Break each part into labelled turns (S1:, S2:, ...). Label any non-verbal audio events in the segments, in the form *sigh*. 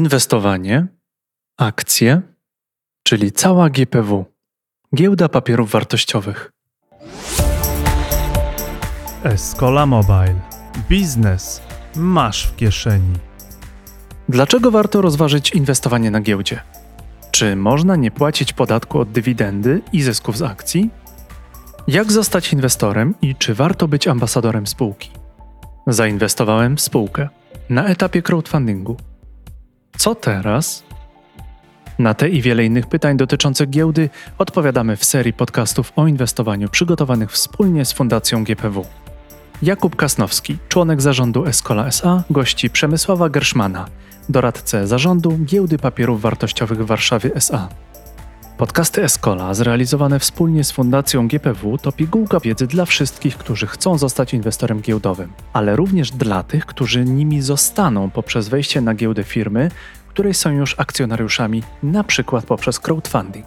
S1: inwestowanie, akcje, czyli cała GPW, giełda papierów wartościowych.
S2: Escola Mobile. Biznes masz w kieszeni.
S1: Dlaczego warto rozważyć inwestowanie na giełdzie? Czy można nie płacić podatku od dywidendy i zysków z akcji? Jak zostać inwestorem i czy warto być ambasadorem spółki? Zainwestowałem w spółkę na etapie crowdfundingu. Co teraz? Na te i wiele innych pytań dotyczących giełdy odpowiadamy w serii podcastów o inwestowaniu przygotowanych wspólnie z Fundacją GPW. Jakub Kasnowski, członek zarządu Escola SA, gości Przemysława Gerszmana, doradcę zarządu Giełdy Papierów Wartościowych w Warszawie SA. Podcasty Escola, zrealizowane wspólnie z Fundacją GPW, to pigułka wiedzy dla wszystkich, którzy chcą zostać inwestorem giełdowym, ale również dla tych, którzy nimi zostaną poprzez wejście na giełdę firmy, której są już akcjonariuszami, na przykład poprzez crowdfunding.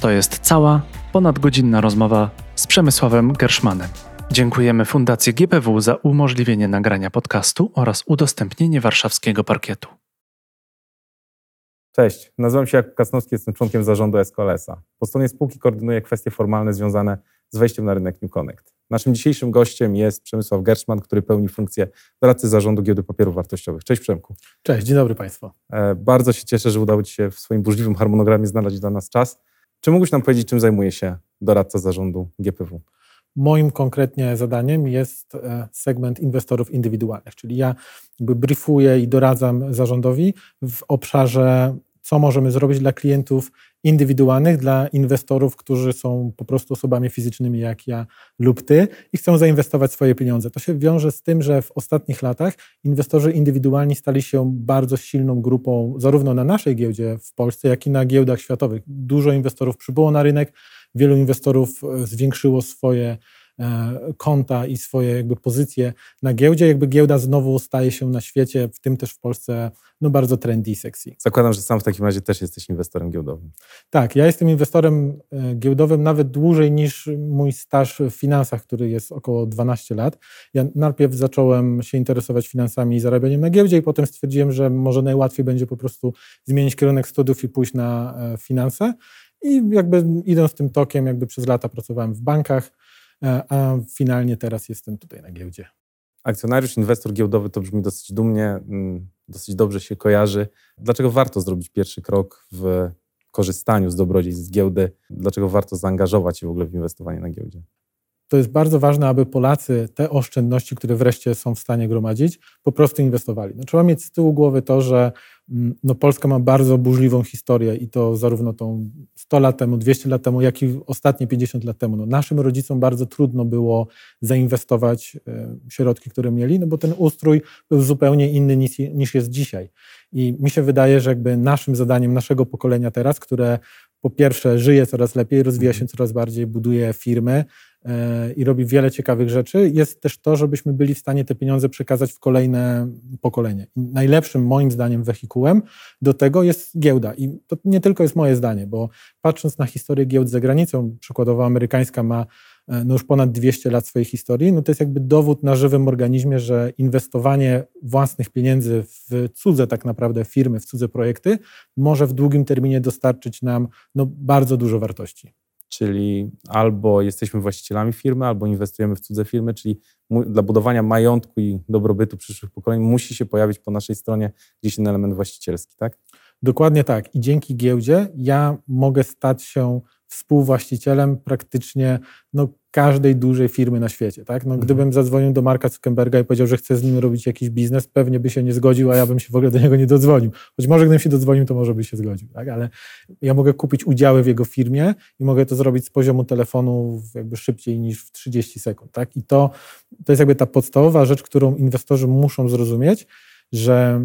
S1: To jest cała, ponadgodzinna rozmowa z Przemysławem Gerszmanem. Dziękujemy Fundacji GPW za umożliwienie nagrania podcastu oraz udostępnienie warszawskiego parkietu.
S3: Cześć, nazywam się Jakub Kasnowski, jestem członkiem zarządu SKLS-a. Po stronie spółki koordynuję kwestie formalne związane z wejściem na rynek New Connect. Naszym dzisiejszym gościem jest Przemysław Gerszman, który pełni funkcję doradcy zarządu Giełdy Papierów Wartościowych. Cześć Przemku.
S4: Cześć, dzień dobry Państwu.
S3: E, bardzo się cieszę, że udało Ci się w swoim burzliwym harmonogramie znaleźć dla nas czas. Czy mógłbyś nam powiedzieć, czym zajmuje się doradca zarządu GPW?
S4: Moim konkretnie zadaniem jest e, segment inwestorów indywidualnych, czyli ja jakby briefuję i doradzam zarządowi w obszarze, co możemy zrobić dla klientów indywidualnych, dla inwestorów, którzy są po prostu osobami fizycznymi jak ja lub ty i chcą zainwestować swoje pieniądze. To się wiąże z tym, że w ostatnich latach inwestorzy indywidualni stali się bardzo silną grupą, zarówno na naszej giełdzie w Polsce, jak i na giełdach światowych. Dużo inwestorów przybyło na rynek, wielu inwestorów e, zwiększyło swoje konta i swoje jakby pozycje na giełdzie. Jakby giełda znowu staje się na świecie, w tym też w Polsce, no bardzo trendy i sexy.
S3: Zakładam, że sam w takim razie też jesteś inwestorem giełdowym.
S4: Tak, ja jestem inwestorem e, giełdowym nawet dłużej niż mój staż w finansach, który jest około 12 lat. Ja najpierw zacząłem się interesować finansami i zarabianiem na giełdzie i potem stwierdziłem, że może najłatwiej będzie po prostu zmienić kierunek studiów i pójść na finanse. I jakby idąc tym tokiem, jakby przez lata pracowałem w bankach, e, a finalnie teraz jestem tutaj na giełdzie.
S3: Akcjonariusz, inwestor giełdowy to brzmi dosyć dumnie, mm, dosyć dobrze się kojarzy. Dlaczego warto zrobić pierwszy krok w korzystaniu z dobrodziejstw z giełdy? Dlaczego warto zaangażować się w ogóle w inwestowanie na giełdzie?
S4: to jest bardzo ważne, aby Polacy te oszczędności, które wreszcie są w stanie gromadzić, po prostu inwestowali. No, trzeba mieć z tyłu głowy to, że no, Polska ma bardzo burzliwą historię i to zarówno tą 100 lat temu, 200 lat temu, jak i ostatnie 50 lat temu. No, naszym rodzicom bardzo trudno było zainwestować e, środki, które mieli, no bo ten ustrój był zupełnie inny niż, niż jest dzisiaj. I mi się wydaje, że jakby naszym zadaniem, naszego pokolenia teraz, które po pierwsze żyje coraz lepiej, rozwija się mhm. coraz bardziej, buduje firmy, E, i robi wiele ciekawych rzeczy, jest też to, żebyśmy byli w stanie te pieniądze przekazać w kolejne pokolenie. I najlepszym moim zdaniem wehikułem do tego jest giełda. I to nie tylko jest moje zdanie, bo patrząc na historię giełd za granicą, przykładowo amerykańska ma no już ponad 200 lat swojej historii, no to jest jakby dowód na żywym organizmie, że inwestowanie własnych pieniędzy w cudze tak naprawdę firmy, w cudze projekty może w długim terminie dostarczyć nam no, bardzo dużo wartości
S3: czyli albo jesteśmy właścicielami firmy, albo inwestujemy w cudze firmy, czyli dla budowania majątku i dobrobytu przyszłych pokoleń musi się pojawić po naszej stronie gdzieś ten element właścicielski, tak?
S4: Dokładnie tak. I dzięki giełdzie ja mogę stać się współwłaścicielem praktycznie no, każdej dużej firmy na świecie. Tak? No, mhm. Gdybym zadzwonił do Marka Zuckerberga i powiedział, że chce z nim robić jakiś biznes, pewnie by się nie zgodził, a ja bym się w ogóle do niego nie dodzwonił. Choć może gdybym się dodzwonił, to może by się zgodził. Tak? Ale ja mogę kupić udziały w jego firmie i mogę to zrobić z poziomu telefonu jakby szybciej niż w 30 sekund. Tak? I to, to jest jakby ta podstawowa rzecz, którą inwestorzy muszą zrozumieć, że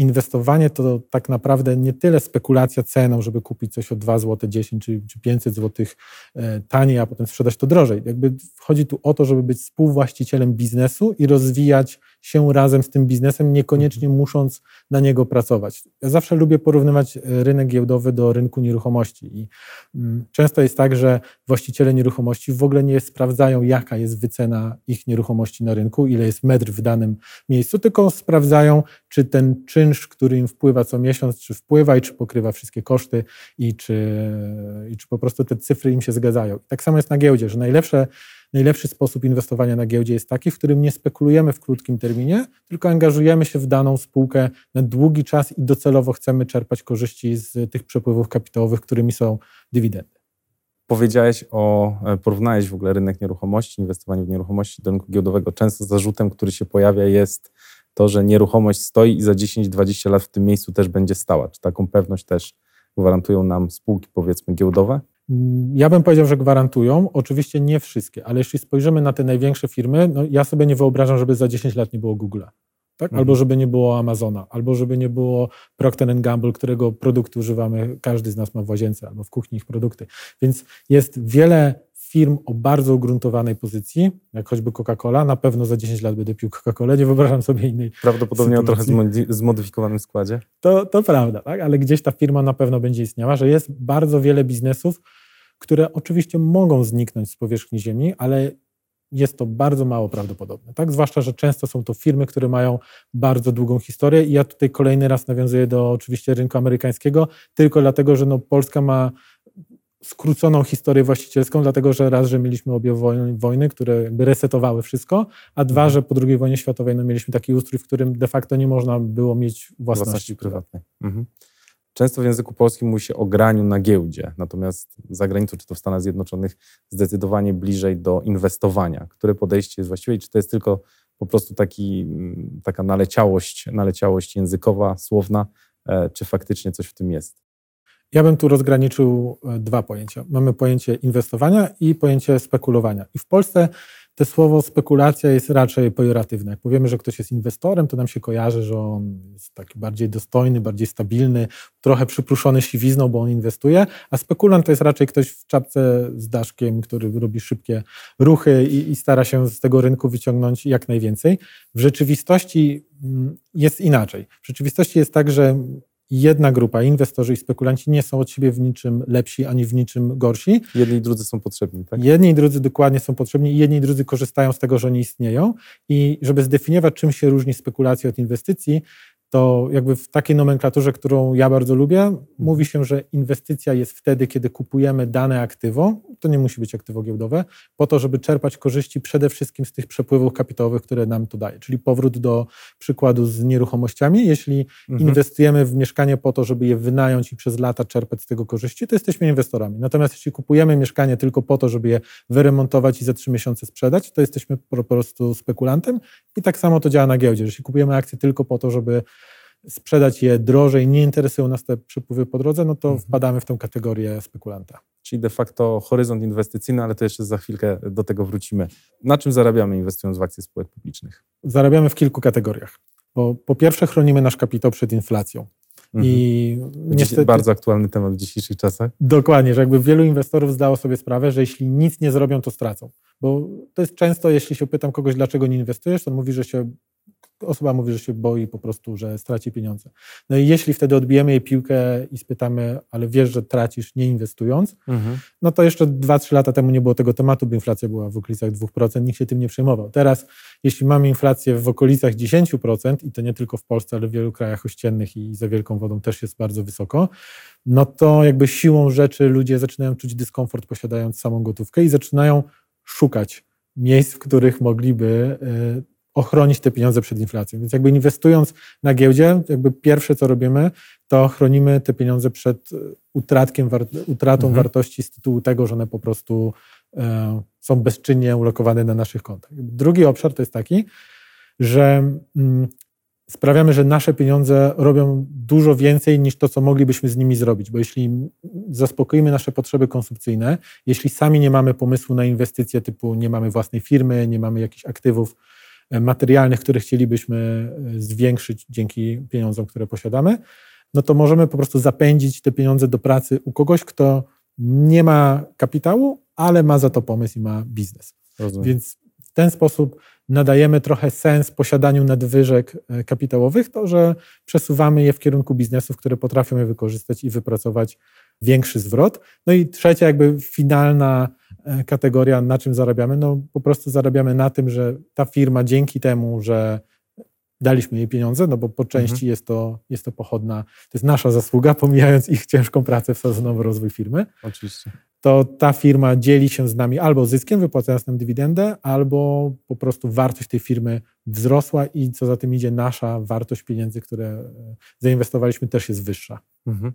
S4: inwestowanie to tak naprawdę nie tyle spekulacja ceną, żeby kupić coś o 2 zł 10 czy, czy 500 zł e, taniej, a potem sprzedać to drożej. Jakby chodzi tu o to, żeby być współwłaścicielem biznesu i rozwijać się razem z tym biznesem, niekoniecznie musząc na niego pracować. Ja zawsze lubię porównywać rynek giełdowy do rynku nieruchomości i mm, często jest tak, że właściciele nieruchomości w ogóle nie sprawdzają, jaka jest wycena ich nieruchomości na rynku, ile jest metr w danym miejscu, tylko sprawdzają, czy ten czynsz, który im wpływa co miesiąc, czy wpływa i czy pokrywa wszystkie koszty i czy, i czy po prostu te cyfry im się zgadzają. tak samo jest na giełdzie, że najlepsze najlepszy sposób inwestowania na giełdzie jest taki, w którym nie spekulujemy w krótkim terminie, tylko angażujemy się w daną spółkę na długi czas i docelowo chcemy czerpać korzyści z tych przepływów kapitałowych, którymi są dywidendy.
S3: Powiedziałeś o, e, porównałeś w ogóle rynek nieruchomości, inwestowanie w nieruchomości do rynku giełdowego. Często zarzutem, który się pojawia jest to, że nieruchomość stoi i za 10-20 lat w tym miejscu też będzie stała. Czy taką pewność też gwarantują nam spółki powiedzmy giełdowe?
S4: Ja bym powiedział, że gwarantują. Oczywiście nie wszystkie, ale jeśli spojrzymy na te największe firmy, no ja sobie nie wyobrażam, żeby za 10 lat nie było Google'a. Tak? Albo mhm. żeby nie było Amazona, albo żeby nie było Procter Gamble, którego produktu używamy, każdy z nas ma w łazience albo w kuchni ich produkty. Więc jest wiele firm o bardzo ugruntowanej pozycji, jak choćby Coca-Cola. Na pewno za 10 lat będę pił Coca-Colę, nie wyobrażam sobie innej.
S3: Prawdopodobnie sytuacji. o trochę zmodyfikowanym składzie.
S4: To, to prawda, tak? ale gdzieś ta firma na pewno będzie istniała, że jest bardzo wiele biznesów, które oczywiście mogą zniknąć z powierzchni Ziemi, ale jest to bardzo mało prawdopodobne. Tak? Zwłaszcza, że często są to firmy, które mają bardzo długą historię i ja tutaj kolejny raz nawiązuję do oczywiście rynku amerykańskiego, tylko dlatego, że no, Polska ma skróconą historię właścicielską, dlatego że raz, że mieliśmy obie wojny, które jakby resetowały wszystko, a dwa, mhm. że po II wojnie światowej no, mieliśmy taki ustrój, w którym de facto nie można było mieć własności, własności prywatnej. Mhm.
S3: Często w języku polskim mówi się o graniu na giełdzie, natomiast za granicą, czy to w Stanach Zjednoczonych, zdecydowanie bliżej do inwestowania. Które podejście jest właściwe i czy to jest tylko po prostu taki, mm, taka naleciałość, naleciałość językowa, słowna, e, czy faktycznie coś w tym jest?
S4: Ja bym tu rozgraniczył e, dwa pojęcia. Mamy pojęcie inwestowania i pojęcie spekulowania. I w Polsce to słowo spekulacja jest raczej pejoratywne. Jak powiemy, że ktoś jest inwestorem, to nam się kojarzy, że on jest taki bardziej dostojny, bardziej stabilny, trochę przypruszony siwizną, bo on inwestuje, a spekulant to jest raczej ktoś w czapce z daszkiem, który robi szybkie ruchy i, i stara się z tego rynku wyciągnąć jak najwięcej. W rzeczywistości mm, jest inaczej. W rzeczywistości jest tak, że jedna grupa, inwestorzy i spekulanci, nie są od siebie w niczym lepsi ani w niczym gorsi.
S3: Jedni i drudzy są potrzebni, tak?
S4: Jedni i drudzy dokładnie są potrzebni i jedni i drudzy korzystają z tego, że oni istnieją. I żeby zdefiniować, czym się różni spekulacja od inwestycji, to jakby w takiej nomenklaturze, którą ja bardzo lubię, mówi się, że inwestycja jest wtedy, kiedy kupujemy dane aktywo, to nie musi być aktywo giełdowe, po to, żeby czerpać korzyści przede wszystkim z tych przepływów kapitałowych, które nam to daje. Czyli powrót do przykładu z nieruchomościami. Jeśli mhm. inwestujemy w mieszkanie po to, żeby je wynająć i przez lata czerpać z tego korzyści, to jesteśmy inwestorami. Natomiast jeśli kupujemy mieszkanie tylko po to, żeby je wyremontować i za trzy miesiące sprzedać, to jesteśmy po prostu spekulantem. I tak samo to działa na giełdzie. Jeśli kupujemy akcje tylko po to, żeby sprzedać je drożej, nie interesują nas te przepływy po drodze, no to mhm. wpadamy w tą kategorię spekulanta.
S3: Czyli de facto horyzont inwestycyjny, ale to jeszcze za chwilkę do tego wrócimy. Na czym zarabiamy inwestując w akcje spółek publicznych?
S4: Zarabiamy w kilku kategoriach. Bo po pierwsze chronimy nasz kapitał przed inflacją.
S3: Mhm. I niestety, bardzo aktualny temat w dzisiejszych czasach.
S4: Dokładnie, że jakby wielu inwestorów zdało sobie sprawę, że jeśli nic nie zrobią, to stracą. Bo to jest często, jeśli się pytam kogoś, dlaczego nie inwestujesz, to on mówi, że się osoba mówi, że się boi po prostu, że straci pieniądze. No i jeśli wtedy odbijemy jej piłkę i spytamy, ale wiesz, że tracisz nie inwestując, mhm. no to jeszcze 2-3 lata temu nie było tego tematu, bo inflacja była w okolicach 2%, nikt się tym nie przejmował. Teraz, jeśli mamy inflację w okolicach 10% i to nie tylko w Polsce, ale w wielu krajach ościennych i za wielką wodą też jest bardzo wysoko, no to jakby siłą rzeczy ludzie zaczynają czuć dyskomfort posiadając samą gotówkę i zaczynają szukać miejsc, w których mogliby y, ochronić te pieniądze przed inflacją. Więc jakby inwestując na giełdzie, jakby pierwsze co robimy, to chronimy te pieniądze przed e, utratkiem, utratą mhm. wartości z tytułu tego, że one po prostu e, są bezczynnie ulokowane na naszych kontach. Drugi obszar to jest taki, że mm, sprawiamy, że nasze pieniądze robią dużo więcej niż to, co moglibyśmy z nimi zrobić, bo jeśli zaspokoimy nasze potrzeby konsumpcyjne, jeśli sami nie mamy pomysłu na inwestycje typu nie mamy własnej firmy, nie mamy jakichś aktywów, materialnych, które chcielibyśmy e, zwiększyć dzięki pieniądzom, które posiadamy, no to możemy po prostu zapędzić te pieniądze do pracy u kogoś, kto nie ma kapitału, ale ma za to pomysł i ma biznes. Rozumiem. Więc w ten sposób nadajemy trochę sens posiadaniu nadwyżek e, kapitałowych, to że przesuwamy je w kierunku biznesów, które potrafią je wykorzystać i wypracować większy zwrot. No i trzecia, jakby finalna kategoria, na czym zarabiamy? No po prostu zarabiamy na tym, że ta firma dzięki temu, że daliśmy jej pieniądze, no bo po części
S3: Mhm.
S4: jest, to, jest to pochodna, to jest nasza zasługa, pomijając ich ciężką pracę w sezonowy rozwój firmy,
S3: Oczywiście.
S4: to ta firma dzieli się z nami albo zyskiem, wypłacając nam dywidendę, albo po prostu wartość tej firmy wzrosła i co za tym idzie, nasza wartość pieniędzy, które e, zainwestowaliśmy, też jest wyższa.
S3: Mhm.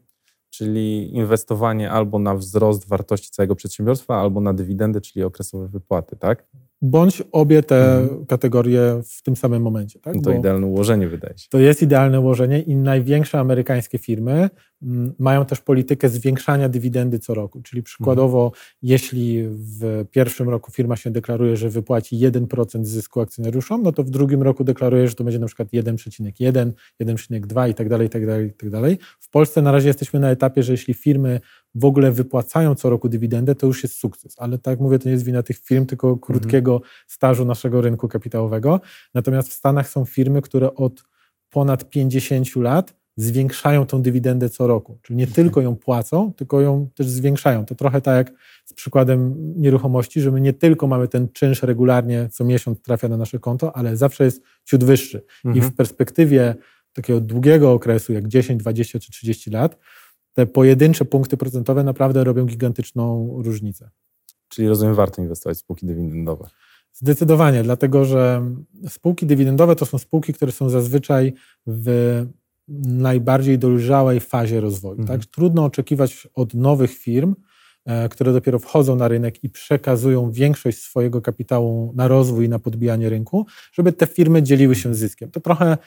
S3: Czyli inwestowanie albo na wzrost wartości całego przedsiębiorstwa, albo na dywidendy, czyli okresowe wypłaty, tak?
S4: Bądź obie te
S3: Mhm.
S4: kategorie w tym samym momencie. Tak?
S3: No to
S4: Bo
S3: idealne ułożenie wydaje się.
S4: to jest idealne ułożenie i największe amerykańskie firmy mm, mają też politykę zwiększania dywidendy co roku. Czyli przykładowo, jeśli w pierwszym roku firma się deklaruje, że wypłaci 1% zysku akcjonariuszom, no to w drugim roku deklaruje, że to będzie na przykład 1,1, 1,2 i tak dalej, i tak dalej, i tak dalej. W Polsce na razie jesteśmy na etapie, że jeśli firmy w ogóle wypłacają co roku dywidendę, to już jest sukces. Ale tak jak mówię, to nie jest wina tych firm, tylko krótkiego stażu naszego rynku kapitałowego. Natomiast w Stanach są firmy, które od ponad 50 lat zwiększają tą dywidendę co roku. Czyli nie tylko ją płacą, tylko ją też zwiększają. To trochę tak jak z przykładem nieruchomości, że my nie tylko mamy ten czynsz regularnie co miesiąc trafia na nasze konto, ale zawsze jest ciut wyższy. I
S3: Mhm.
S4: w perspektywie takiego długiego okresu, jak 10, 20 czy 30 lat, te pojedyncze punkty procentowe naprawdę robią gigantyczną różnicę.
S3: Czyli rozumiem, warto inwestować w spółki dywidendowe.
S4: Zdecydowanie, dlatego że spółki dywidendowe to są spółki, które są zazwyczaj w najbardziej dojrzałej fazie rozwoju.
S3: Mhm.
S4: Tak? Trudno oczekiwać od nowych firm, e, które dopiero wchodzą na rynek i przekazują większość swojego kapitału na rozwój i na podbijanie rynku, żeby te firmy dzieliły się zyskiem. To trochę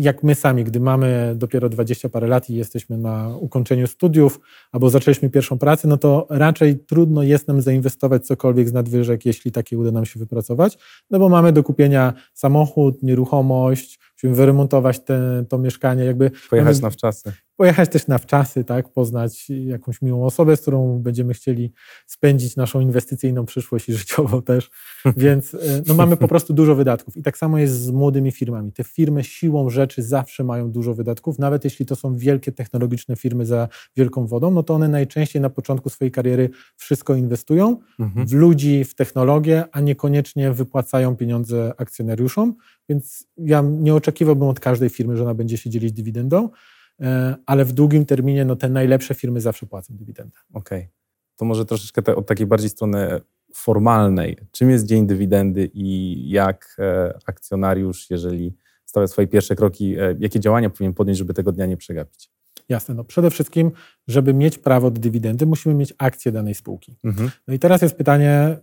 S4: jak my sami, gdy mamy dopiero 20 parę lat i jesteśmy na ukończeniu studiów albo zaczęliśmy pierwszą pracę, no to raczej trudno jest nam zainwestować cokolwiek z nadwyżek, jeśli takie uda nam się wypracować, no bo mamy do kupienia samochód, nieruchomość, musimy wyremontować te, to mieszkanie, jakby
S3: Pojechać
S4: mamy-
S3: na wczasy.
S4: pojechać też na wczasy, tak, poznać jakąś miłą osobę, z którą będziemy chcieli spędzić naszą inwestycyjną przyszłość i życiową też. *laughs* Więc e, no, mamy po prostu dużo wydatków. I tak samo jest z młodymi firmami. Te firmy siłą rzeczy zawsze mają dużo wydatków, nawet jeśli to są wielkie technologiczne firmy za wielką wodą, no to one najczęściej na początku swojej kariery wszystko inwestują
S3: Mhm.
S4: w ludzi, w technologię, a niekoniecznie wypłacają pieniądze akcjonariuszom. Więc ja nie oczekiwałbym od każdej firmy, że ona będzie się dzielić dywidendą, e, ale w długim terminie no, te najlepsze firmy zawsze płacą dywidendę.
S3: Okej. To może troszeczkę te, od takiej bardziej strony formalnej. Czym jest dzień dywidendy i jak e, akcjonariusz, jeżeli stawia swoje pierwsze kroki, e, jakie działania powinien podjąć, żeby tego dnia nie przegapić?
S4: Jasne. No, przede wszystkim, żeby mieć prawo do dywidendy, musimy mieć akcje danej spółki.
S3: Mhm.
S4: No i teraz jest pytanie,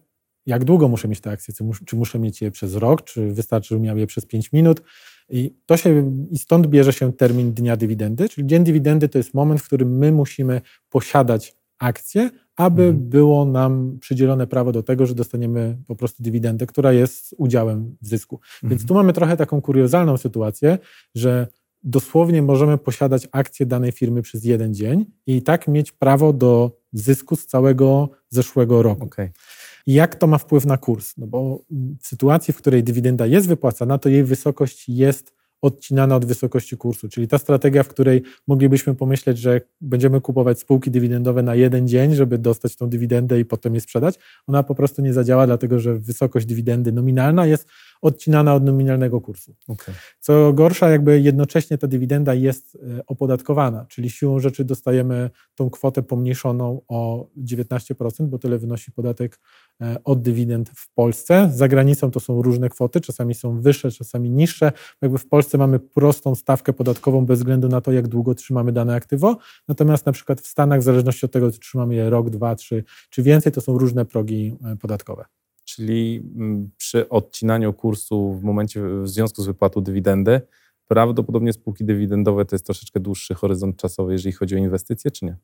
S4: jak długo muszę mieć te akcje? Czy, mus, czy muszę mieć je przez rok, czy wystarczy, żebym miał je przez 5 minut? I, to się, I stąd bierze się termin dnia dywidendy, czyli dzień dywidendy to jest moment, w którym my musimy posiadać akcje, aby
S3: Mhm.
S4: było nam przydzielone prawo do tego, że dostaniemy po prostu dywidendę, która jest udziałem w zysku. Więc
S3: Mhm.
S4: tu mamy trochę taką kuriozalną sytuację, że dosłownie możemy posiadać akcje danej firmy przez jeden dzień i tak mieć prawo do zysku z całego zeszłego roku.
S3: Okej.
S4: Jak to ma wpływ na kurs? No bo w sytuacji, w której dywidenda jest wypłacana, to jej wysokość jest odcinana od wysokości kursu. Czyli ta strategia, w której moglibyśmy pomyśleć, że będziemy kupować spółki dywidendowe na jeden dzień, żeby dostać tą dywidendę i potem je sprzedać, ona po prostu nie zadziała, dlatego że wysokość dywidendy nominalna jest odcinana od nominalnego kursu.
S3: Okej.
S4: Co gorsza, jakby jednocześnie ta dywidenda jest e, opodatkowana, czyli siłą rzeczy dostajemy tą kwotę pomniejszoną o 19%, bo tyle wynosi podatek od dywidend w Polsce. Za granicą to są różne kwoty, czasami są wyższe, czasami niższe. Jakby w Polsce mamy prostą stawkę podatkową bez względu na to, jak długo trzymamy dane aktywo. Natomiast na przykład w Stanach, w zależności od tego, czy trzymamy je rok, dwa, trzy czy więcej, to są różne progi e, podatkowe.
S3: Czyli mm, przy odcinaniu kursu w momencie, w związku z wypłatą dywidendy, prawdopodobnie spółki dywidendowe to jest troszeczkę dłuższy horyzont czasowy, jeżeli chodzi o inwestycje, czy nie?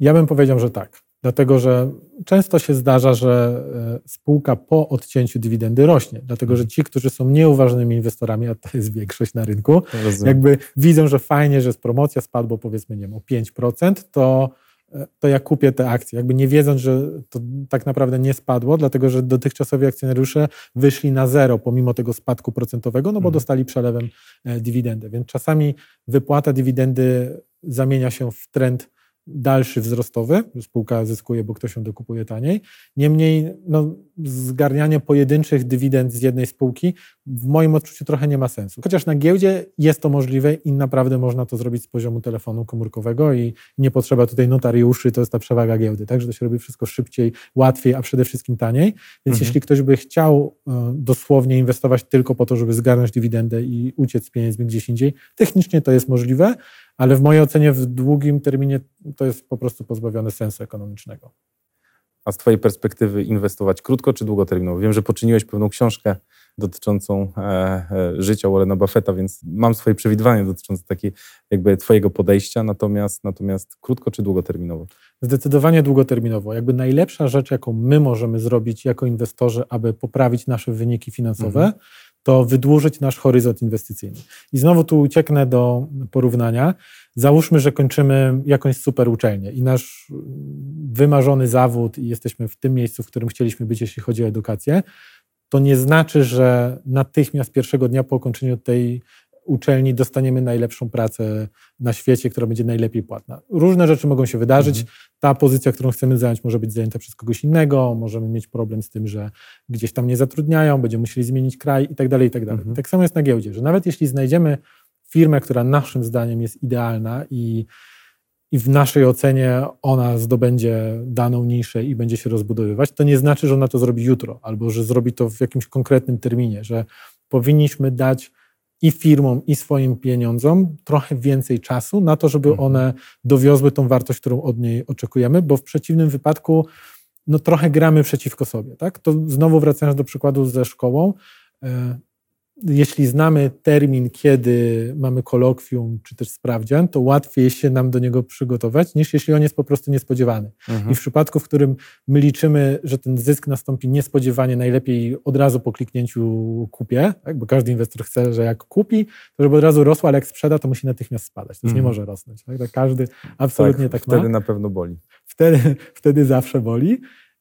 S4: Ja bym powiedział, że tak. Dlatego, że często się zdarza, że e, spółka po odcięciu dywidendy rośnie. Dlatego, że ci, którzy są nieuważnymi inwestorami, a to jest większość na rynku,
S3: Rozumiem.
S4: jakby widzą, że fajnie, że z promocja spadło powiedzmy, nie wiem, o 5%, to e, to ja kupię te akcje, jakby nie wiedząc, że to tak naprawdę nie spadło, dlatego że dotychczasowi akcjonariusze wyszli na zero pomimo tego spadku procentowego, no bo
S3: Mhm.
S4: dostali przelewem e, dywidendę. Więc czasami wypłata dywidendy zamienia się w trend dalszy wzrostowy, spółka zyskuje, bo ktoś ją dokupuje taniej. Niemniej no, zgarnianie pojedynczych dywidend z jednej spółki w moim odczuciu trochę nie ma sensu. Chociaż na giełdzie jest to możliwe i naprawdę można to zrobić z poziomu telefonu komórkowego i nie potrzeba tutaj notariuszy, to jest ta przewaga giełdy, tak, że to się robi wszystko szybciej, łatwiej, a przede wszystkim taniej. Więc
S3: Mhm.
S4: jeśli ktoś by chciał e, dosłownie inwestować tylko po to, żeby zgarnąć dywidendę i uciec z pieniędzmi gdzieś indziej, technicznie to jest możliwe, ale w mojej ocenie w długim terminie to jest po prostu pozbawione sensu ekonomicznego.
S3: A z Twojej perspektywy inwestować krótko czy długoterminowo? Wiem, że poczyniłeś pewną książkę dotyczącą e, e, życia Warrena Buffetta, więc mam swoje przewidywania dotyczące takiej jakby Twojego podejścia, natomiast, natomiast krótko czy długoterminowo?
S4: Zdecydowanie długoterminowo. Jakby najlepsza rzecz, jaką my możemy zrobić jako inwestorzy, aby poprawić nasze wyniki finansowe,
S3: Mhm.
S4: To wydłużyć nasz horyzont inwestycyjny. I znowu tu ucieknę do porównania. Załóżmy, że kończymy jakąś super uczelnię i nasz wymarzony zawód i jesteśmy w tym miejscu, w którym chcieliśmy być, jeśli chodzi o edukację. To nie znaczy, że natychmiast pierwszego dnia po ukończeniu tej uczelni dostaniemy najlepszą pracę na świecie, która będzie najlepiej płatna. Różne rzeczy mogą się wydarzyć. Ta pozycja, którą chcemy zająć, może być zajęta przez kogoś innego, możemy mieć problem z tym, że gdzieś tam nie zatrudniają, będziemy musieli zmienić kraj i tak dalej, i tak dalej.
S3: Mhm.
S4: Tak samo jest na giełdzie, że nawet jeśli znajdziemy firmę, która naszym zdaniem jest idealna i, i w naszej ocenie ona zdobędzie daną niszę i będzie się rozbudowywać, to nie znaczy, że ona to zrobi jutro, albo że zrobi to w jakimś konkretnym terminie, że powinniśmy dać i firmom, i swoim pieniądzom trochę więcej czasu na to, żeby
S3: Mhm.
S4: one dowiozły tą wartość, którą od niej oczekujemy, bo w przeciwnym wypadku no, trochę gramy przeciwko sobie. Tak? To znowu wracając do przykładu ze szkołą, e, jeśli znamy termin, kiedy mamy kolokwium czy też sprawdzian, to łatwiej się nam do niego przygotować, niż jeśli on jest po prostu niespodziewany. I w przypadku, w którym my liczymy, że ten zysk nastąpi niespodziewanie, najlepiej od razu po kliknięciu kupię, tak? bo każdy inwestor chce, że jak kupi, to żeby od razu rosło, ale jak sprzeda, to musi natychmiast spadać. To już nie
S3: Mhm.
S4: może rosnąć. Tak? Tak każdy absolutnie tak, ma
S3: Wtedy na pewno boli.
S4: wtedy, wtedy zawsze boli.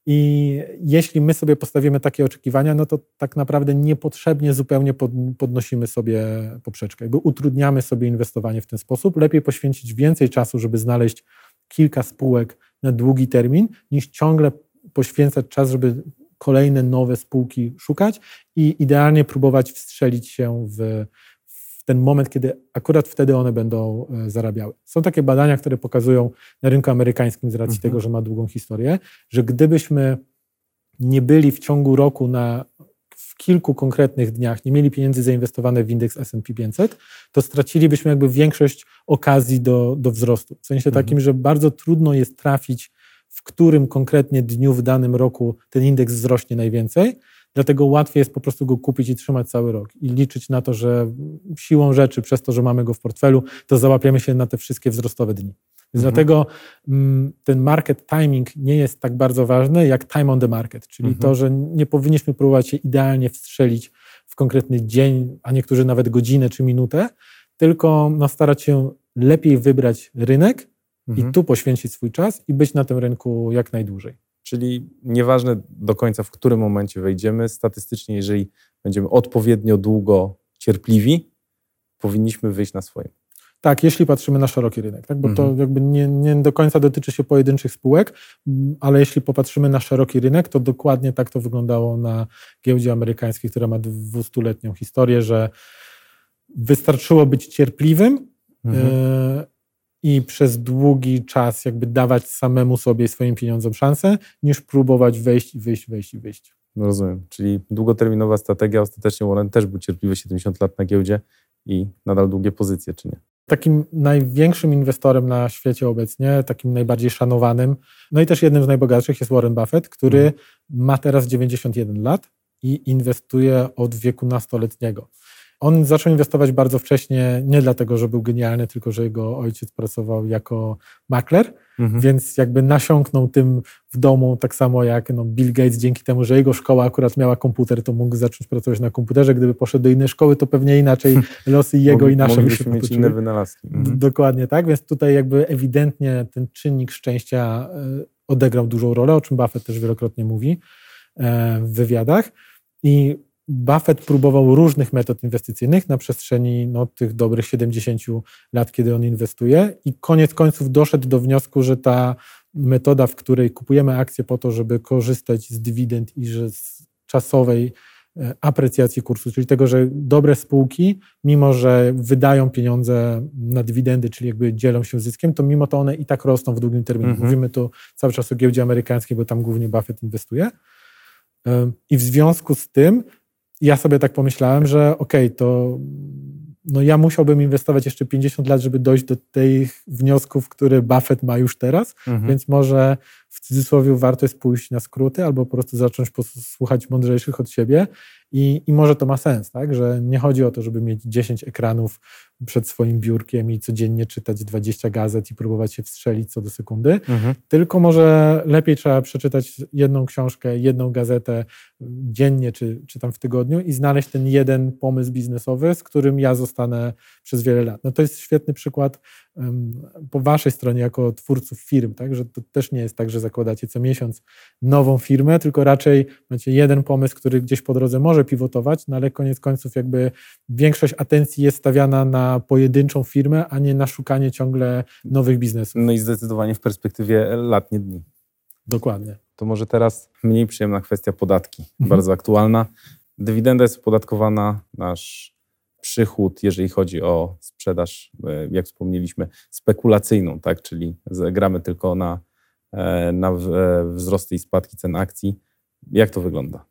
S4: I jeśli my sobie postawimy takie oczekiwania, no to tak naprawdę niepotrzebnie zupełnie pod, podnosimy sobie poprzeczkę. Jakby utrudniamy sobie inwestowanie w ten sposób. Lepiej poświęcić więcej czasu, żeby znaleźć kilka spółek na długi termin, niż ciągle poświęcać czas, żeby kolejne nowe spółki szukać i idealnie próbować wstrzelić się w ten moment, kiedy akurat wtedy one będą e, zarabiały. Są takie badania, które pokazują na rynku amerykańskim z racji
S3: Mhm.
S4: tego, że ma długą historię, że gdybyśmy nie byli w ciągu roku na w kilku konkretnych dniach, nie mieli pieniędzy zainwestowane w indeks S&P 500, to stracilibyśmy jakby większość okazji do, do wzrostu. W sensie
S3: Mhm.
S4: takim, że bardzo trudno jest trafić, w którym konkretnie dniu w danym roku ten indeks wzrośnie najwięcej, dlatego łatwiej jest po prostu go kupić i trzymać cały rok i liczyć na to, że siłą rzeczy, przez to, że mamy go w portfelu, to załapiemy się na te wszystkie wzrostowe dni. Więc
S3: Mhm.
S4: dlatego mm, ten market timing nie jest tak bardzo ważny jak time on the market, czyli
S3: Mhm.
S4: to, że nie powinniśmy próbować się idealnie wstrzelić w konkretny dzień, a niektórzy nawet godzinę czy minutę, tylko no, starać się lepiej wybrać rynek
S3: Mhm.
S4: i tu poświęcić swój czas i być na tym rynku jak najdłużej.
S3: Czyli nieważne do końca, w którym momencie wejdziemy, statystycznie, jeżeli będziemy odpowiednio długo cierpliwi, powinniśmy wyjść na swoim.
S4: Tak, jeśli patrzymy na szeroki rynek, tak? bo to
S3: Mhm.
S4: jakby nie, nie do końca dotyczy się pojedynczych spółek, ale jeśli popatrzymy na szeroki rynek, to dokładnie tak to wyglądało na giełdzie amerykańskiej, która ma dwustuletnią historię, że wystarczyło być cierpliwym
S3: Mhm.
S4: e, i przez długi czas jakby dawać samemu sobie i swoim pieniądzom szansę, niż próbować wejść i wyjść, wejść i wyjść.
S3: No rozumiem. Czyli długoterminowa strategia. Ostatecznie Warren też był cierpliwy 70 lat na giełdzie i nadal długie pozycje, czy nie?
S4: takim największym inwestorem na świecie obecnie, takim najbardziej szanowanym, no i też jednym z najbogatszych jest Warren Buffett, który
S3: Mhm.
S4: ma teraz 91 lat i inwestuje od wieku nastoletniego. On zaczął inwestować bardzo wcześnie, nie dlatego, że był genialny, tylko że jego ojciec pracował jako makler,
S3: Mhm.
S4: więc jakby nasiąknął tym w domu, tak samo jak no, Bill Gates, dzięki temu, że jego szkoła akurat miała komputer, to mógł zacząć pracować na komputerze. Gdyby poszedł do innej szkoły, to pewnie inaczej *laughs* losy jego i nasze by się
S3: mieć inne wynalazki. Mhm.
S4: Dokładnie tak, więc tutaj jakby ewidentnie ten czynnik szczęścia e, odegrał dużą rolę, o czym Buffett też wielokrotnie mówi e, w wywiadach. I Buffett próbował różnych metod inwestycyjnych na przestrzeni no, tych dobrych 70 lat, kiedy on inwestuje, i koniec końców doszedł do wniosku, że ta metoda, w której kupujemy akcje po to, żeby korzystać z dywidend i że z czasowej e, aprecjacji kursu, czyli tego, że dobre spółki, mimo że wydają pieniądze na dywidendy, czyli jakby dzielą się zyskiem, to mimo to one i tak rosną w długim terminie.
S3: Mhm.
S4: Mówimy tu cały czas o giełdzie amerykańskiej, bo tam głównie Buffett inwestuje. Ym, I w związku z tym ja sobie tak pomyślałem, że okej, to no ja musiałbym inwestować jeszcze 50 lat, żeby dojść do tych wniosków, które Buffett ma już teraz,
S3: Mhm.
S4: więc może w cudzysłowie warto jest pójść na skróty albo po prostu zacząć posłuchać mądrzejszych od siebie i, i może to ma sens, tak? że nie chodzi o to, żeby mieć 10 ekranów przed swoim biurkiem i codziennie czytać 20 gazet i próbować się wstrzelić co do sekundy,
S3: Mhm.
S4: tylko może lepiej trzeba przeczytać jedną książkę, jedną gazetę dziennie czy, czy tam w tygodniu i znaleźć ten jeden pomysł biznesowy, z którym ja zostanę przez wiele lat. No to jest świetny przykład em, po waszej stronie jako twórców firm, tak? że to też nie jest tak, że zakładacie co miesiąc nową firmę, tylko raczej macie jeden pomysł, który gdzieś po drodze może pivotować, no ale koniec końców jakby większość atencji jest stawiana na pojedynczą firmę, a nie na szukanie ciągle nowych biznesów.
S3: No i zdecydowanie w perspektywie lat, nie dni.
S4: Dokładnie.
S3: To może teraz mniej przyjemna kwestia podatki,
S4: Mhm.
S3: bardzo aktualna. Dywidenda jest opodatkowana, nasz przychód, jeżeli chodzi o sprzedaż, e, jak wspomnieliśmy, spekulacyjną, tak? czyli gramy tylko na, e, na e, wzrosty i spadki cen akcji. Jak to wygląda?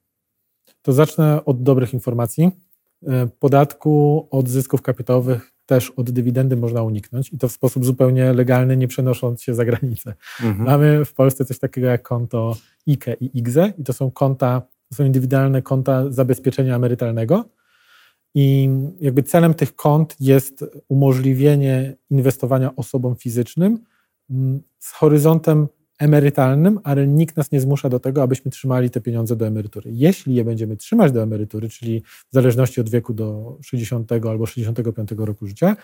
S4: To zacznę od dobrych informacji. E, Podatku od zysków kapitałowych też od dywidendy można uniknąć i to w sposób zupełnie legalny, nie przenosząc się za granicę.
S3: Mhm.
S4: Mamy w Polsce coś takiego jak konto IKE i IGZE i to są konta, to są indywidualne konta zabezpieczenia emerytalnego i jakby celem tych kont jest umożliwienie inwestowania osobom fizycznym z horyzontem emerytalnym, ale nikt nas nie zmusza do tego, abyśmy trzymali te pieniądze do emerytury. Jeśli je będziemy trzymać do emerytury, czyli w zależności od wieku do 60 albo 65 roku życia,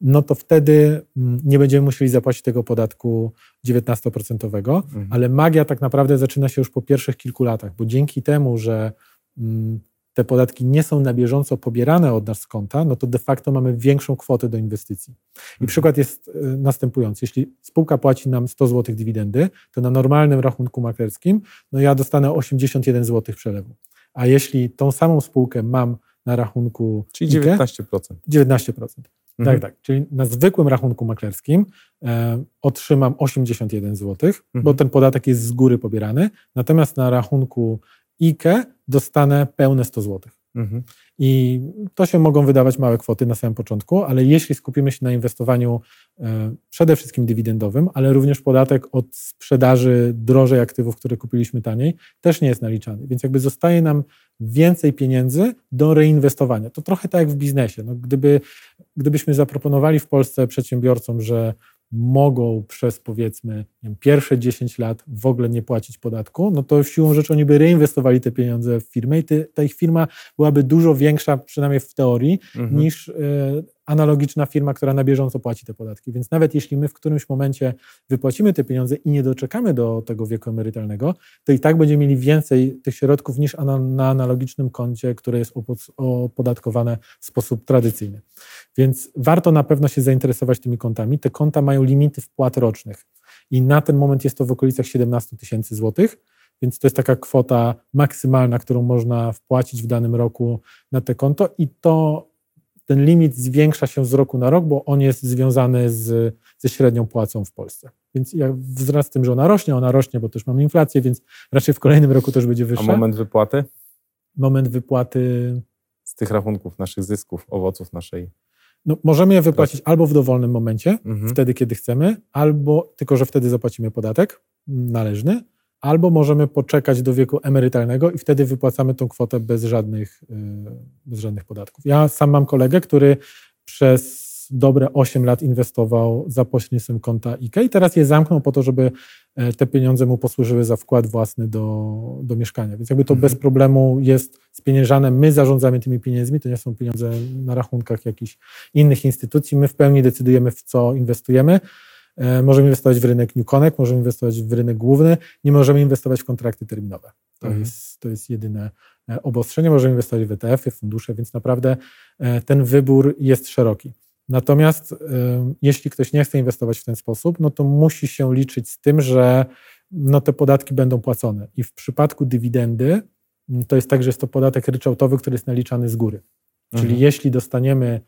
S4: no to wtedy mm, nie będziemy musieli zapłacić tego podatku 19%,
S3: Mhm.
S4: ale magia tak naprawdę zaczyna się już po pierwszych kilku latach, bo dzięki temu, że mm, te podatki nie są na bieżąco pobierane od nas z konta, no to de facto mamy większą kwotę do inwestycji. I przykład jest y, następujący. Jeśli spółka płaci nam 100 zł dywidendy, to na normalnym rachunku maklerskim, no ja dostanę 81 zł przelewu. A jeśli tą samą spółkę mam na rachunku
S3: Czyli
S4: IKE,
S3: 19%.
S4: 19%.
S3: Mhm.
S4: Tak, tak. Czyli na zwykłym rachunku maklerskim e, otrzymam 81 zł, bo
S3: Mhm.
S4: ten podatek jest z góry pobierany, natomiast na rachunku IKE dostanę pełne 100 zł.
S3: Mhm.
S4: I to się mogą wydawać małe kwoty na samym początku, ale jeśli skupimy się na inwestowaniu e, przede wszystkim dywidendowym, ale również podatek od sprzedaży drożej aktywów, które kupiliśmy taniej, też nie jest naliczany. Więc jakby zostaje nam więcej pieniędzy do reinwestowania. To trochę tak jak w biznesie. No, gdyby, gdybyśmy zaproponowali w Polsce przedsiębiorcom, że mogą przez powiedzmy wiem, pierwsze 10 lat w ogóle nie płacić podatku, no to siłą rzeczy oni by reinwestowali te pieniądze w firmę i ty, ta ich firma byłaby dużo większa, przynajmniej w teorii,
S3: Mhm.
S4: niż e, analogiczna firma, która na bieżąco płaci te podatki. Więc nawet jeśli my w którymś momencie wypłacimy te pieniądze i nie doczekamy do tego wieku emerytalnego, to i tak będziemy mieli więcej tych środków niż na analogicznym koncie, które jest opo- opodatkowane w sposób tradycyjny. Więc warto na pewno się zainteresować tymi kontami. Te konta mają limity wpłat rocznych i na ten moment jest to w okolicach 17 tysięcy złotych, więc to jest taka kwota maksymalna, którą można wpłacić w danym roku na te konto i to ten limit zwiększa się z roku na rok, bo on jest związany z, ze średnią płacą w Polsce. Więc ja wraz z tym, że ona rośnie, ona rośnie, bo też mamy inflację, więc raczej w kolejnym roku też będzie
S3: A
S4: wyższa.
S3: moment wypłaty
S4: moment wypłaty
S3: z tych rachunków, naszych zysków, owoców naszej.
S4: No, możemy je wypłacić albo w dowolnym momencie,
S3: Mhm.
S4: wtedy, kiedy chcemy, albo tylko, że wtedy zapłacimy podatek należny, albo możemy poczekać do wieku emerytalnego i wtedy wypłacamy tą kwotę bez żadnych, y, bez żadnych podatków. Ja sam mam kolegę, który przez dobre 8 lat inwestował za pośrednictwem konta IKE i teraz je zamknął po to, żeby e, te pieniądze mu posłużyły za wkład własny do, do mieszkania. Więc jakby to
S3: Mhm.
S4: bez problemu jest spieniężane. My zarządzamy tymi pieniędzmi, to nie są pieniądze na rachunkach jakichś innych instytucji. My w pełni decydujemy, w co inwestujemy. E, Możemy inwestować w rynek New Connect, możemy inwestować w rynek główny, nie możemy inwestować w kontrakty terminowe. To,
S3: Mhm.
S4: jest, to jest jedyne e, obostrzenie. Możemy inwestować w ETF-y, fundusze, więc naprawdę e, ten wybór jest szeroki. Natomiast jeśli ktoś nie chce inwestować w ten sposób, no to musi się liczyć z tym, że no te podatki będą płacone. I w przypadku dywidendy m, to jest tak, że jest to podatek ryczałtowy, który jest naliczany z góry. Czyli
S3: Mhm.
S4: jeśli dostaniemy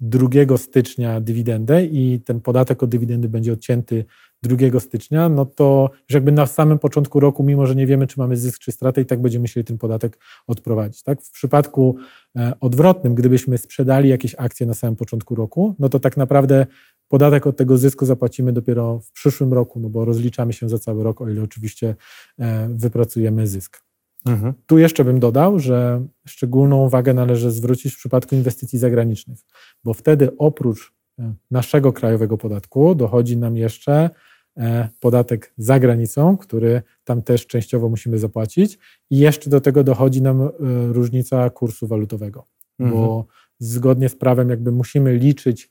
S4: 2 stycznia dywidendę i ten podatek od dywidendy będzie odcięty 2 stycznia, no to już jakby na samym początku roku, mimo że nie wiemy, czy mamy zysk czy stratę, i tak będziemy musieli ten podatek odprowadzić. Tak? W przypadku e, odwrotnym, gdybyśmy sprzedali jakieś akcje na samym początku roku, no to tak naprawdę podatek od tego zysku zapłacimy dopiero w przyszłym roku, no bo rozliczamy się za cały rok, o ile oczywiście e, wypracujemy zysk.
S3: Mhm.
S4: Tu jeszcze bym dodał, że szczególną uwagę należy zwrócić w przypadku inwestycji zagranicznych, bo wtedy oprócz e, naszego krajowego podatku dochodzi nam jeszcze e, podatek za granicą, który tam też częściowo musimy zapłacić i jeszcze do tego dochodzi nam e, różnica kursu walutowego,
S3: Mhm.
S4: bo zgodnie z prawem jakby musimy liczyć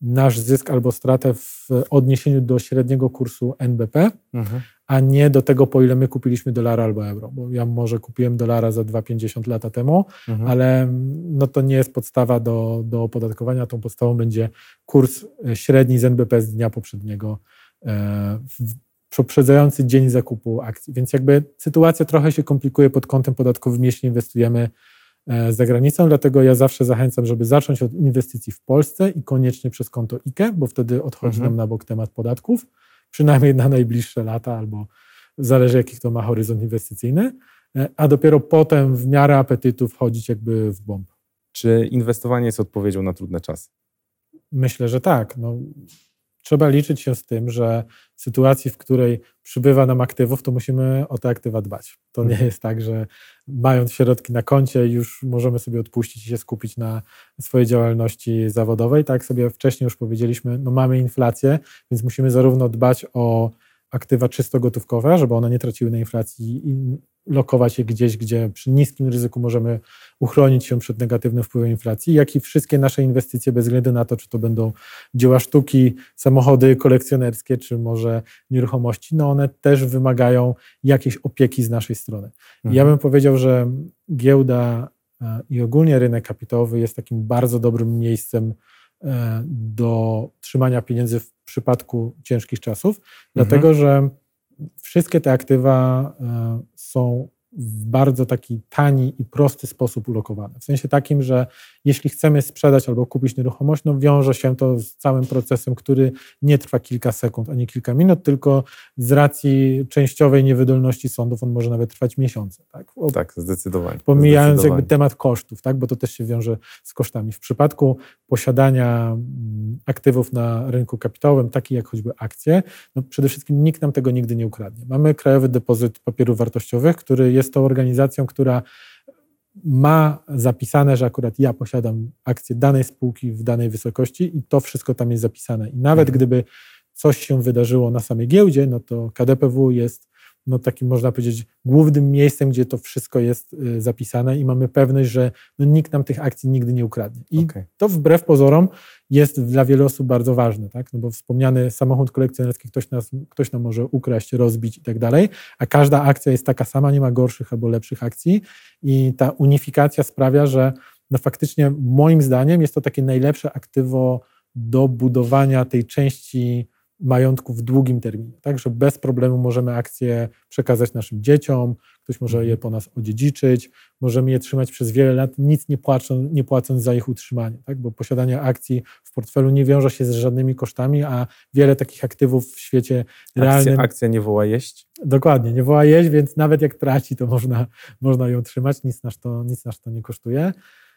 S4: nasz zysk albo stratę w odniesieniu do średniego kursu NBP,
S3: Mhm.
S4: a nie do tego, po ile my kupiliśmy dolara albo euro. Bo ja może kupiłem dolara za 2,50 lata temu,
S3: Mhm.
S4: ale mm, no to nie jest podstawa do, do opodatkowania. Tą podstawą będzie kurs e, średni z NBP z dnia poprzedniego, e, w- poprzedzający dzień zakupu akcji. Więc jakby sytuacja trochę się komplikuje pod kątem podatkowym, jeśli inwestujemy e, za granicą, dlatego ja zawsze zachęcam, żeby zacząć od inwestycji w Polsce i koniecznie przez konto IKE, bo wtedy odchodzi
S3: Mhm.
S4: nam na bok temat podatków, przynajmniej na najbliższe lata, albo zależy jaki to ma horyzont inwestycyjny, e, a dopiero potem w miarę apetytu wchodzić jakby w bomb.
S3: Czy inwestowanie jest odpowiedzią na trudne czasy?
S4: Myślę, że tak. No, trzeba liczyć się z tym, że w sytuacji, w której przybywa nam aktywów, to musimy o te aktywa dbać. To nie jest tak, że mając środki na koncie, już możemy sobie odpuścić i się skupić na swojej działalności zawodowej. Tak jak sobie wcześniej już powiedzieliśmy, no mamy inflację, więc musimy zarówno dbać o aktywa czysto gotówkowe, żeby one nie traciły na inflacji i lokować je gdzieś, gdzie przy niskim ryzyku możemy uchronić się przed negatywnym wpływem inflacji, jak i wszystkie nasze inwestycje, bez względu na to, czy to będą dzieła sztuki, samochody kolekcjonerskie, czy może nieruchomości, no one też wymagają jakiejś opieki z naszej strony.
S3: Mhm.
S4: Ja bym powiedział, że giełda e, i ogólnie rynek kapitałowy jest takim bardzo dobrym miejscem do trzymania pieniędzy w przypadku ciężkich czasów, dlatego że wszystkie te aktywa e, są w bardzo taki tani i prosty sposób ulokowane. W sensie takim, że jeśli chcemy sprzedać albo kupić nieruchomość, no wiąże się to z całym procesem, który nie trwa kilka sekund ani kilka minut, tylko z racji częściowej niewydolności sądów on może nawet trwać miesiące. Tak? O,
S3: Tak, zdecydowanie.
S4: Pomijając jakby
S3: Zdecydowanie.
S4: temat kosztów, tak? bo to też się wiąże z kosztami. W przypadku posiadania mm, aktywów na rynku kapitałowym, takich jak choćby akcje, no przede wszystkim nikt nam tego nigdy nie ukradnie. Mamy Krajowy Depozyt Papierów Wartościowych, który jest tą organizacją, która ma zapisane, że akurat ja posiadam akcje danej spółki w danej wysokości i to wszystko tam jest zapisane. I nawet
S3: Mhm.
S4: gdyby coś się wydarzyło na samej giełdzie, no to KDPW jest no takim można powiedzieć głównym miejscem, gdzie to wszystko jest y, zapisane i mamy pewność, że no, nikt nam tych akcji nigdy nie ukradnie. I
S3: Okej.
S4: to wbrew pozorom jest dla wielu osób bardzo ważne, tak? no bo wspomniany samochód kolekcjonerski ktoś, nas, ktoś nam może ukraść, rozbić i tak dalej, a każda akcja jest taka sama, nie ma gorszych albo lepszych akcji i ta unifikacja sprawia, że no faktycznie moim zdaniem jest to takie najlepsze aktywo do budowania tej części majątku w długim terminie, tak, że bez problemu możemy akcje przekazać naszym dzieciom, ktoś może je po nas odziedziczyć, możemy je trzymać przez wiele lat, nic nie, płacą, nie płacąc za ich utrzymanie, tak, bo posiadanie akcji w portfelu nie wiąże się z żadnymi kosztami, a wiele takich aktywów w świecie realnym...
S3: Akcja, akcja nie woła jeść.
S4: Dokładnie, nie woła jeść, więc nawet jak traci, to można, można ją trzymać, nic nas to, nic nas to nie kosztuje.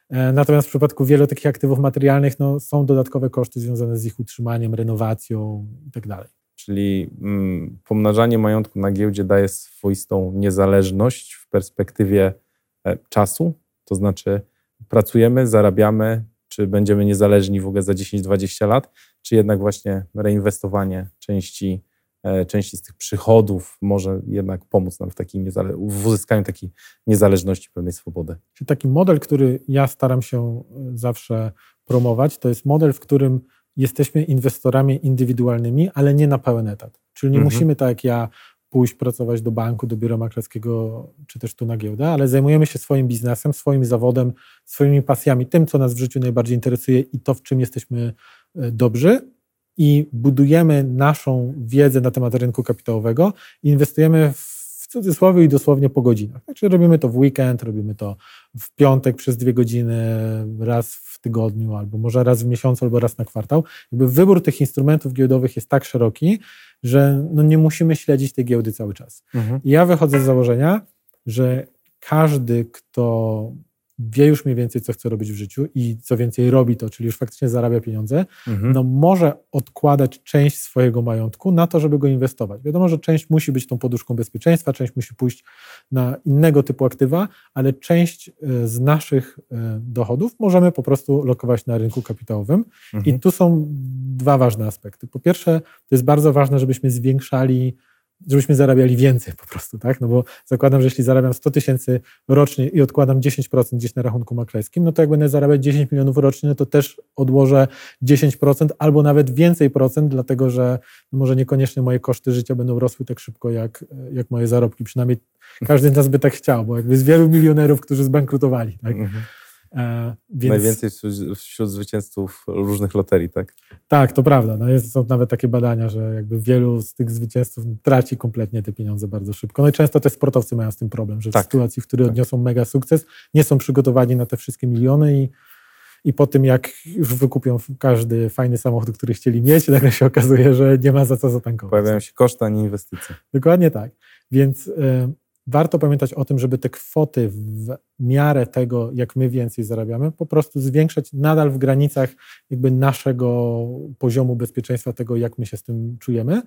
S4: E, Natomiast w przypadku wielu takich aktywów materialnych no, są dodatkowe koszty związane z ich utrzymaniem, renowacją i tak.
S3: Czyli mm, pomnażanie majątku na giełdzie daje swoistą niezależność w perspektywie e, czasu, to znaczy pracujemy, zarabiamy, czy będziemy niezależni w ogóle za 10-20 lat, czy jednak właśnie reinwestowanie części, części z tych przychodów może jednak pomóc nam w, niezale- w uzyskaniu takiej niezależności, pewnej swobody.
S4: Czyli taki model, który ja staram się y, zawsze promować, to jest model, w którym jesteśmy inwestorami indywidualnymi, ale nie na pełen etat. Czyli nie
S3: Mhm.
S4: musimy tak jak ja pójść pracować do banku, do biura maklerskiego, czy też tu na giełdę, ale zajmujemy się swoim biznesem, swoim zawodem, swoimi pasjami, tym, co nas w życiu najbardziej interesuje i to, w czym jesteśmy y, dobrzy i budujemy naszą wiedzę na temat rynku kapitałowego i inwestujemy w w cudzysłowie i dosłownie po godzinach. Znaczy robimy to w weekend, robimy to w piątek przez dwie godziny, raz w tygodniu, albo może raz w miesiącu, albo raz na kwartał. Jakby wybór tych instrumentów giełdowych jest tak szeroki, że no nie musimy śledzić tej giełdy cały czas. I ja wychodzę z założenia, że każdy, kto wie już mniej więcej, co chce robić w życiu i co więcej robi to, czyli już faktycznie zarabia pieniądze,
S3: Mhm.
S4: no może odkładać część swojego majątku na to, żeby go inwestować. Wiadomo, że część musi być tą poduszką bezpieczeństwa, część musi pójść na innego typu aktywa, ale część e, z naszych e, dochodów możemy po prostu lokować na rynku kapitałowym.
S3: Mhm.
S4: I tu są dwa ważne aspekty. Po pierwsze, to jest bardzo ważne, żebyśmy zwiększali, żebyśmy zarabiali więcej po prostu, tak? No bo zakładam, że jeśli zarabiam 100 tysięcy rocznie i odkładam 10% gdzieś na rachunku maklerskim, no to jak będę zarabiać 10 milionów rocznie, no to też odłożę 10% albo nawet więcej procent, dlatego że no może niekoniecznie moje koszty życia będą rosły tak szybko jak, jak moje zarobki. Przynajmniej każdy z nas by tak chciał, bo jakby z wielu milionerów, którzy zbankrutowali, tak?
S3: Mhm.
S4: E, więc...
S3: Najwięcej wśród, zwycięzców różnych loterii, tak?
S4: Tak, to prawda. No jest, są nawet takie badania, że jakby wielu z tych zwycięzców traci kompletnie te pieniądze bardzo szybko. No i często te sportowcy mają z tym problem, że
S3: Tak.
S4: w sytuacji, w której
S3: Tak.
S4: odniosą mega sukces, nie są przygotowani na te wszystkie miliony i, i po tym, jak już wykupią każdy fajny samochód, który chcieli mieć, nagle się okazuje, że nie ma za co zatankować.
S3: Pojawiają się koszty, a nie inwestycje.
S4: Dokładnie tak. Więc y, warto pamiętać o tym, żeby te kwoty w miarę tego, jak my więcej zarabiamy, po prostu zwiększać nadal w granicach jakby naszego poziomu bezpieczeństwa, tego, jak my się z tym czujemy.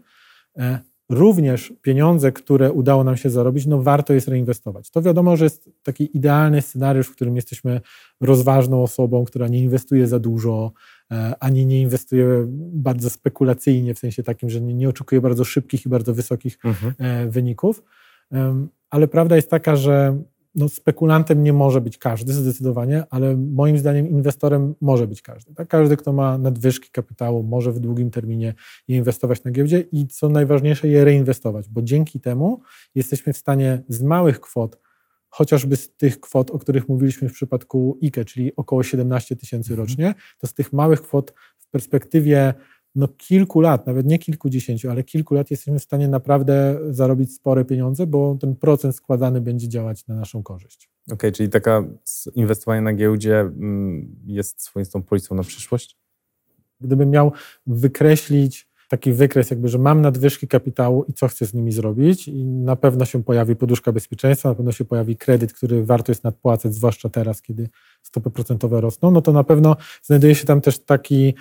S4: E, Również pieniądze, które udało nam się zarobić, no warto jest reinwestować. To wiadomo, że jest taki idealny scenariusz, w którym jesteśmy rozważną osobą, która nie inwestuje za dużo, e, ani nie inwestuje bardzo spekulacyjnie, w sensie takim, że nie, nie oczekuje bardzo szybkich i bardzo wysokich
S3: Mhm.
S4: e, wyników. Ale prawda jest taka, że no, spekulantem nie może być każdy zdecydowanie, ale moim zdaniem inwestorem może być każdy. Tak? Każdy, kto ma nadwyżki kapitału, może w długim terminie je inwestować na giełdzie i co najważniejsze, je reinwestować, bo dzięki temu jesteśmy w stanie z małych kwot, chociażby z tych kwot, o których mówiliśmy w przypadku IKE, czyli około 17 tysięcy
S3: Mhm.
S4: rocznie, to z tych małych kwot w perspektywie no, kilku lat, nawet nie kilkudziesięciu, ale kilku lat jesteśmy w stanie naprawdę zarobić spore pieniądze, bo ten procent składany będzie działać na naszą korzyść.
S3: Okej, czyli taka inwestowanie na giełdzie mm, jest swoistą policją na przyszłość?
S4: Gdybym miał wykreślić taki wykres, jakby, że mam nadwyżki kapitału i co chcę z nimi zrobić, i na pewno się pojawi poduszka bezpieczeństwa, na pewno się pojawi kredyt, który warto jest nadpłacać, zwłaszcza teraz, kiedy stopy procentowe rosną, no to na pewno znajduje się tam też taki,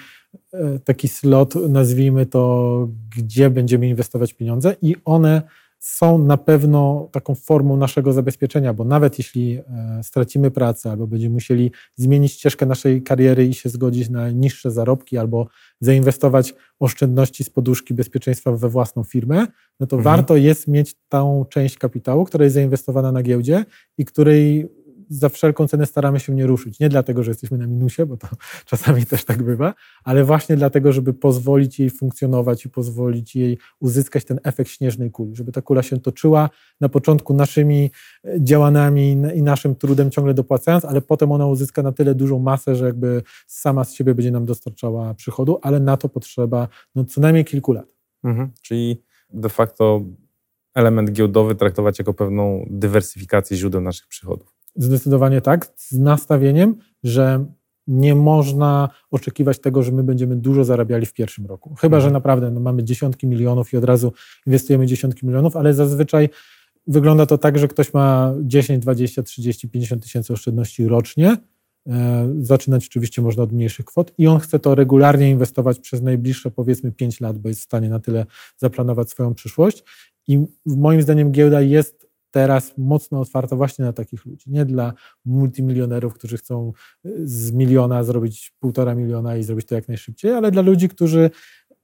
S4: e, taki slot, nazwijmy to, gdzie będziemy inwestować pieniądze i one są na pewno taką formą naszego zabezpieczenia, bo nawet jeśli e, stracimy pracę albo będziemy musieli zmienić ścieżkę naszej kariery i się zgodzić na niższe zarobki albo zainwestować oszczędności z poduszki bezpieczeństwa we własną firmę, no to
S3: Mhm.
S4: warto jest mieć tą część kapitału, która jest zainwestowana na giełdzie i której za wszelką cenę staramy się nie ruszyć. Nie dlatego, że jesteśmy na minusie, bo to *laughs* czasami też tak bywa, ale właśnie dlatego, żeby pozwolić jej funkcjonować i pozwolić jej uzyskać ten efekt śnieżnej kuli, żeby ta kula się toczyła na początku naszymi e, działaniami i naszym trudem ciągle dopłacając, ale potem ona uzyska na tyle dużą masę, że jakby sama z siebie będzie nam dostarczała przychodu, ale na to potrzeba no, co najmniej kilku lat.
S3: Mhm. Czyli de facto element giełdowy traktować jako pewną dywersyfikację źródeł naszych przychodów.
S4: Zdecydowanie tak, z nastawieniem, że nie można oczekiwać tego, że my będziemy dużo zarabiali w pierwszym roku. Chyba,
S3: Mhm.
S4: że naprawdę no, mamy dziesiątki milionów i od razu inwestujemy dziesiątki milionów, ale zazwyczaj wygląda to tak, że ktoś ma 10, 20, 30, 50 tysięcy oszczędności rocznie, E, zaczynać oczywiście można od mniejszych kwot i on chce to regularnie inwestować przez najbliższe powiedzmy 5 lat, bo jest w stanie na tyle zaplanować swoją przyszłość. I moim zdaniem giełda jest teraz mocno otwarta właśnie na takich ludzi. Nie dla multimilionerów, którzy chcą y, z miliona zrobić półtora miliona i zrobić to jak najszybciej, ale dla ludzi, którzy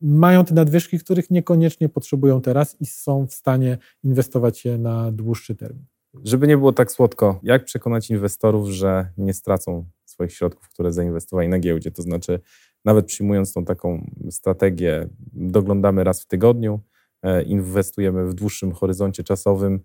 S4: mają te nadwyżki, których niekoniecznie potrzebują teraz i są w stanie inwestować je na dłuższy termin.
S3: Żeby nie było tak słodko, jak przekonać inwestorów, że nie stracą swoich środków, które zainwestowali na giełdzie? To znaczy, nawet przyjmując tą taką strategię, doglądamy raz w tygodniu, e, inwestujemy w dłuższym horyzoncie czasowym,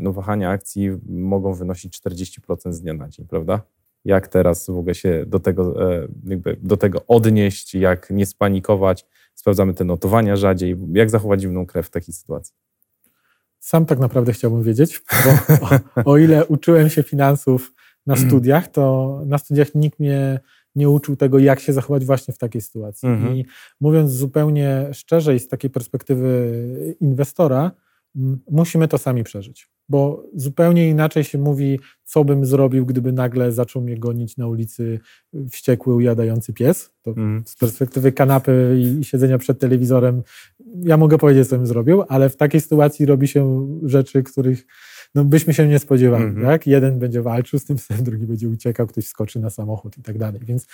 S3: no wahania akcji mogą wynosić 40% z dnia na dzień, prawda? Jak teraz w ogóle się do tego, e, jakby do tego odnieść, jak nie spanikować? Sprawdzamy te notowania rzadziej. Jak zachować zimną krew w takiej sytuacji?
S4: Sam tak naprawdę chciałbym wiedzieć, bo o, o ile uczyłem się finansów na studiach, to na studiach nikt mnie nie uczył tego, jak się zachować właśnie w takiej sytuacji.
S3: Mhm.
S4: I mówiąc zupełnie szczerze i z takiej perspektywy inwestora, musimy to sami przeżyć. Bo zupełnie inaczej się mówi, co bym zrobił, gdyby nagle zaczął mnie gonić na ulicy wściekły, ujadający pies. To
S3: Mhm.
S4: z perspektywy kanapy i siedzenia przed telewizorem, ja mogę powiedzieć, co bym zrobił, ale w takiej sytuacji robi się rzeczy, których no, byśmy się nie spodziewali.
S3: Mhm.
S4: Tak? Jeden będzie walczył z tym psem, *laughs* drugi będzie uciekał, ktoś skoczy na samochód i tak dalej. Więc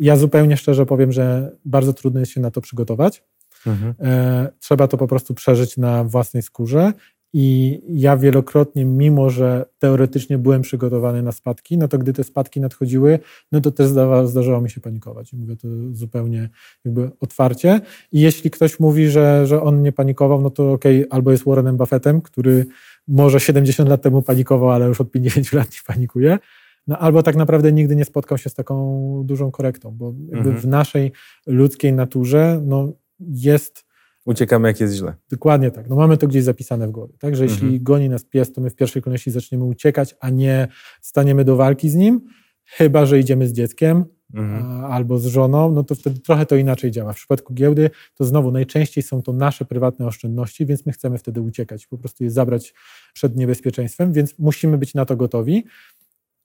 S4: ja zupełnie szczerze powiem, że bardzo trudno jest się na to przygotować.
S3: Mhm.
S4: E, trzeba to po prostu przeżyć na własnej skórze. I ja wielokrotnie, mimo że teoretycznie byłem przygotowany na spadki, no to gdy te spadki nadchodziły, no to też zdarzało mi się panikować. Mówię to zupełnie jakby otwarcie. I jeśli ktoś mówi, że, że on nie panikował, no to okej, albo jest Warrenem Buffettem, który może 70 lat temu panikował, ale już od 50 lat nie panikuje. No, albo tak naprawdę nigdy nie spotkał się z taką dużą korektą, bo jakby
S3: Mhm.
S4: w naszej ludzkiej naturze no, jest
S3: Uciekamy, jak jest źle.
S4: Dokładnie tak. No mamy to gdzieś zapisane w głowie. Tak, że jeśli
S3: Mhm.
S4: goni nas pies, to my w pierwszej kolejności zaczniemy uciekać, a nie staniemy do walki z nim, chyba że idziemy z dzieckiem
S3: Mhm.
S4: albo z żoną, no to wtedy trochę to inaczej działa. W przypadku giełdy to znowu najczęściej są to nasze prywatne oszczędności, więc my chcemy wtedy uciekać, po prostu je zabrać przed niebezpieczeństwem, więc musimy być na to gotowi.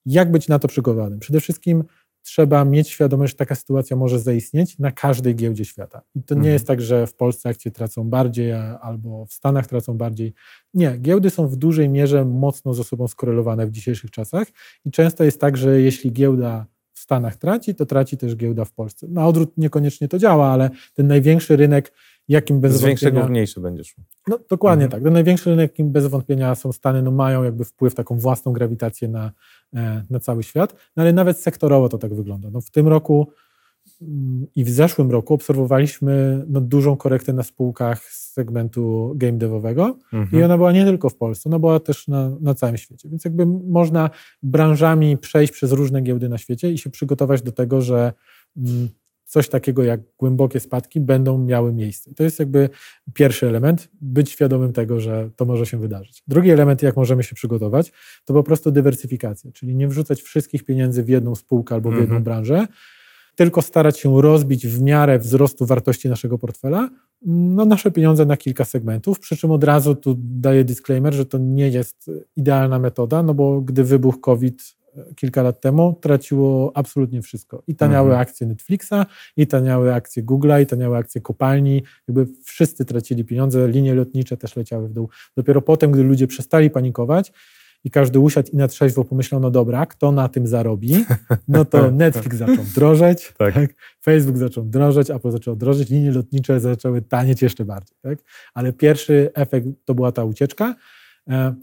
S4: Jak być na to przygotowanym? Przede wszystkim trzeba mieć świadomość, że taka sytuacja może zaistnieć na każdej giełdzie świata. I to nie
S3: Mhm.
S4: jest tak, że w Polsce akcje tracą bardziej, albo w Stanach tracą bardziej. Nie, giełdy są w dużej mierze mocno ze sobą skorelowane w dzisiejszych czasach i często jest tak, że jeśli giełda w Stanach traci, to traci też giełda w Polsce. Na odwrót niekoniecznie to działa, ale ten największy rynek, jakim bez
S3: Z większego
S4: wątpienia...
S3: w mniejszy będzie szło.
S4: No, dokładnie
S3: Mhm.
S4: tak. Ten największy rynek, jakim bez wątpienia są Stany, no mają jakby wpływ, taką własną grawitację na, e, na cały świat, no ale nawet sektorowo to tak wygląda. No, w tym roku mm, i w zeszłym roku obserwowaliśmy no, dużą korektę na spółkach z segmentu game devowego
S3: Mhm.
S4: i ona była nie tylko w Polsce, ona była też na, na całym świecie. Więc jakby można branżami przejść przez różne giełdy na świecie i się przygotować do tego, że mm, coś takiego jak głębokie spadki będą miały miejsce. I To jest jakby pierwszy element, być świadomym tego, że to może się wydarzyć. Drugi element, jak możemy się przygotować, to po prostu dywersyfikacja, czyli nie wrzucać wszystkich pieniędzy w jedną spółkę albo w jedną
S3: Mhm.
S4: branżę, tylko starać się rozbić w miarę wzrostu wartości naszego portfela no, nasze pieniądze na kilka segmentów, przy czym od razu tu daję disclaimer, że to nie jest idealna metoda, no bo gdy wybuchł COVID kilka lat temu, traciło absolutnie wszystko. I taniały
S3: Mhm.
S4: akcje Netflixa, i taniały akcje Google'a, i taniały akcje kopalni, jakby wszyscy tracili pieniądze, linie lotnicze też leciały w dół. Dopiero potem, gdy ludzie przestali panikować, i każdy usiadł i na trzeźwo pomyślał, no dobra, kto na tym zarobi? No to *laughs* Netflix zaczął drożeć, *laughs*
S3: Tak.
S4: tak. Facebook zaczął drożeć, Apple zaczął drożeć, linie lotnicze zaczęły tanieć jeszcze bardziej. Tak? Ale pierwszy efekt to była ta ucieczka,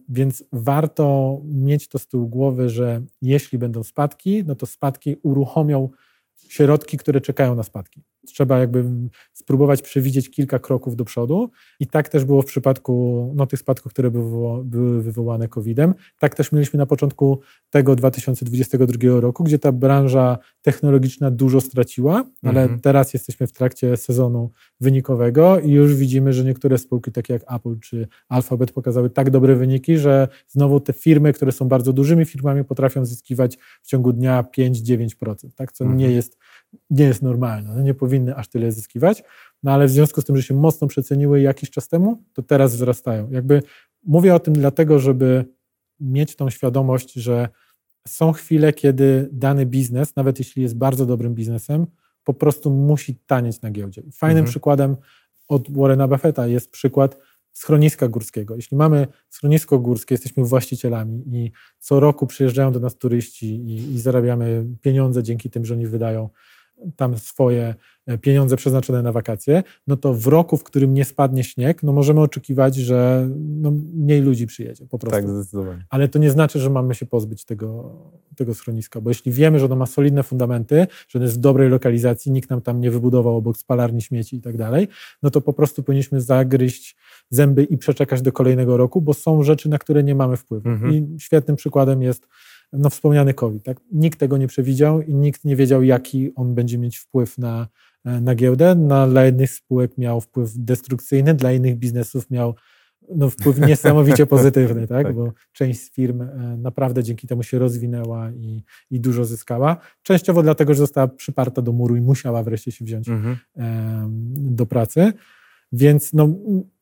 S4: więc warto mieć to z tyłu głowy, że jeśli będą spadki, no to spadki uruchomią środki, które czekają na spadki. Trzeba jakby spróbować przewidzieć kilka kroków do przodu i tak też było w przypadku no, tych spadków, które były, były wywołane COVID-em. Tak też mieliśmy na początku tego 2022 roku, gdzie ta branża technologiczna dużo straciła, ale
S3: Mhm.
S4: teraz jesteśmy w trakcie sezonu wynikowego i już widzimy, że niektóre spółki takie jak Apple czy Alphabet pokazały tak dobre wyniki, że znowu te firmy, które są bardzo dużymi firmami, potrafią zyskiwać w ciągu dnia 5-9%, tak? co
S3: Mhm.
S4: nie, jest, nie jest normalne. No nie powinny aż tyle zyskiwać, no ale w związku z tym, że się mocno przeceniły jakiś czas temu, to teraz wzrastają. Jakby mówię o tym dlatego, żeby mieć tą świadomość, że są chwile, kiedy dany biznes, nawet jeśli jest bardzo dobrym biznesem, po prostu musi tanieć na giełdzie. Fajnym
S3: Mhm.
S4: przykładem od Warrena Buffetta jest przykład schroniska górskiego. Jeśli mamy schronisko górskie, jesteśmy właścicielami i co roku przyjeżdżają do nas turyści i, i zarabiamy pieniądze dzięki tym, że oni wydają tam swoje e, pieniądze przeznaczone na wakacje, no to w roku, w którym nie spadnie śnieg, no możemy oczekiwać, że no mniej ludzi przyjedzie po prostu.
S3: Tak, zdecydowanie.
S4: Ale to nie znaczy, że mamy się pozbyć tego, tego schroniska, bo jeśli wiemy, że ono ma solidne fundamenty, że ono jest w dobrej lokalizacji, nikt nam tam nie wybudował obok spalarni śmieci i tak dalej, no to po prostu powinniśmy zagryźć zęby i przeczekać do kolejnego roku, bo są rzeczy, na które nie mamy wpływu.
S3: Mhm.
S4: I świetnym przykładem jest no, wspomniany COVID. Tak? Nikt tego nie przewidział i nikt nie wiedział, jaki on będzie mieć wpływ na, e, na giełdę. Na, dla jednych spółek miał wpływ destrukcyjny, dla innych biznesów miał no, wpływ *laughs* niesamowicie pozytywny, tak?
S3: Tak.
S4: bo część z firm e, naprawdę dzięki temu się rozwinęła i, i dużo zyskała. Częściowo dlatego, że została przyparta do muru i musiała wreszcie się wziąć
S3: Mhm.
S4: do pracy. Więc no,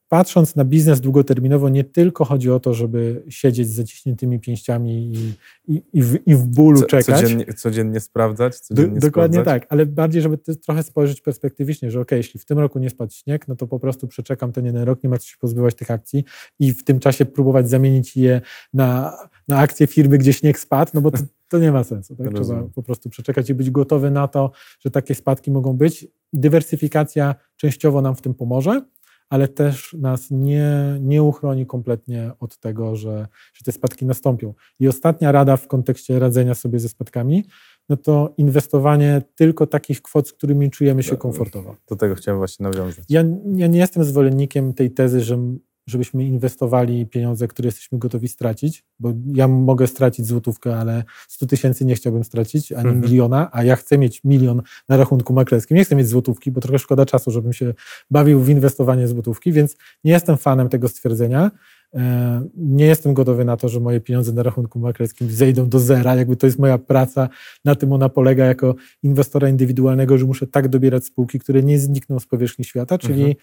S4: patrząc na biznes długoterminowo, nie tylko chodzi o to, żeby siedzieć z zaciśniętymi pięściami i, i, i, w, i w bólu
S3: Co-
S4: czekać.
S3: Codziennie, codziennie sprawdzać,
S4: Do,
S3: codziennie
S4: dokładnie
S3: sprawdzać.
S4: tak, ale bardziej, żeby trochę spojrzeć perspektywicznie, że ok, jeśli w tym roku nie spadł śnieg, no to po prostu przeczekam ten jeden rok, nie ma co się pozbywać tych akcji i w tym czasie próbować zamienić je na, na akcje firmy, gdzie śnieg spadł, no bo to, *laughs* to nie ma sensu. Tak? Trzeba
S3: Rozumiem.
S4: po prostu przeczekać i być gotowy na to, że takie spadki mogą być. Dywersyfikacja częściowo nam w tym pomoże, ale też nas nie, nie uchroni kompletnie od tego, że, że te spadki nastąpią. I ostatnia rada w kontekście radzenia sobie ze spadkami, no to inwestowanie tylko takich kwot, z którymi czujemy się komfortowo.
S3: Do tego chciałem właśnie nawiązać.
S4: Ja, ja nie jestem zwolennikiem tej tezy, że żebyśmy inwestowali pieniądze, które jesteśmy gotowi stracić, bo ja mogę stracić złotówkę, ale 100 tysięcy nie chciałbym stracić, ani
S3: Mhm.
S4: miliona, a ja chcę mieć milion na rachunku maklerskim. Nie chcę mieć złotówki, bo trochę szkoda czasu, żebym się bawił w inwestowanie złotówki, więc nie jestem fanem tego stwierdzenia. E, Nie jestem gotowy na to, że moje pieniądze na rachunku maklerskim zejdą do zera. Jakby to jest moja praca, na tym ona polega jako inwestora indywidualnego, że muszę tak dobierać spółki, które nie znikną z powierzchni świata, czyli
S3: Mhm.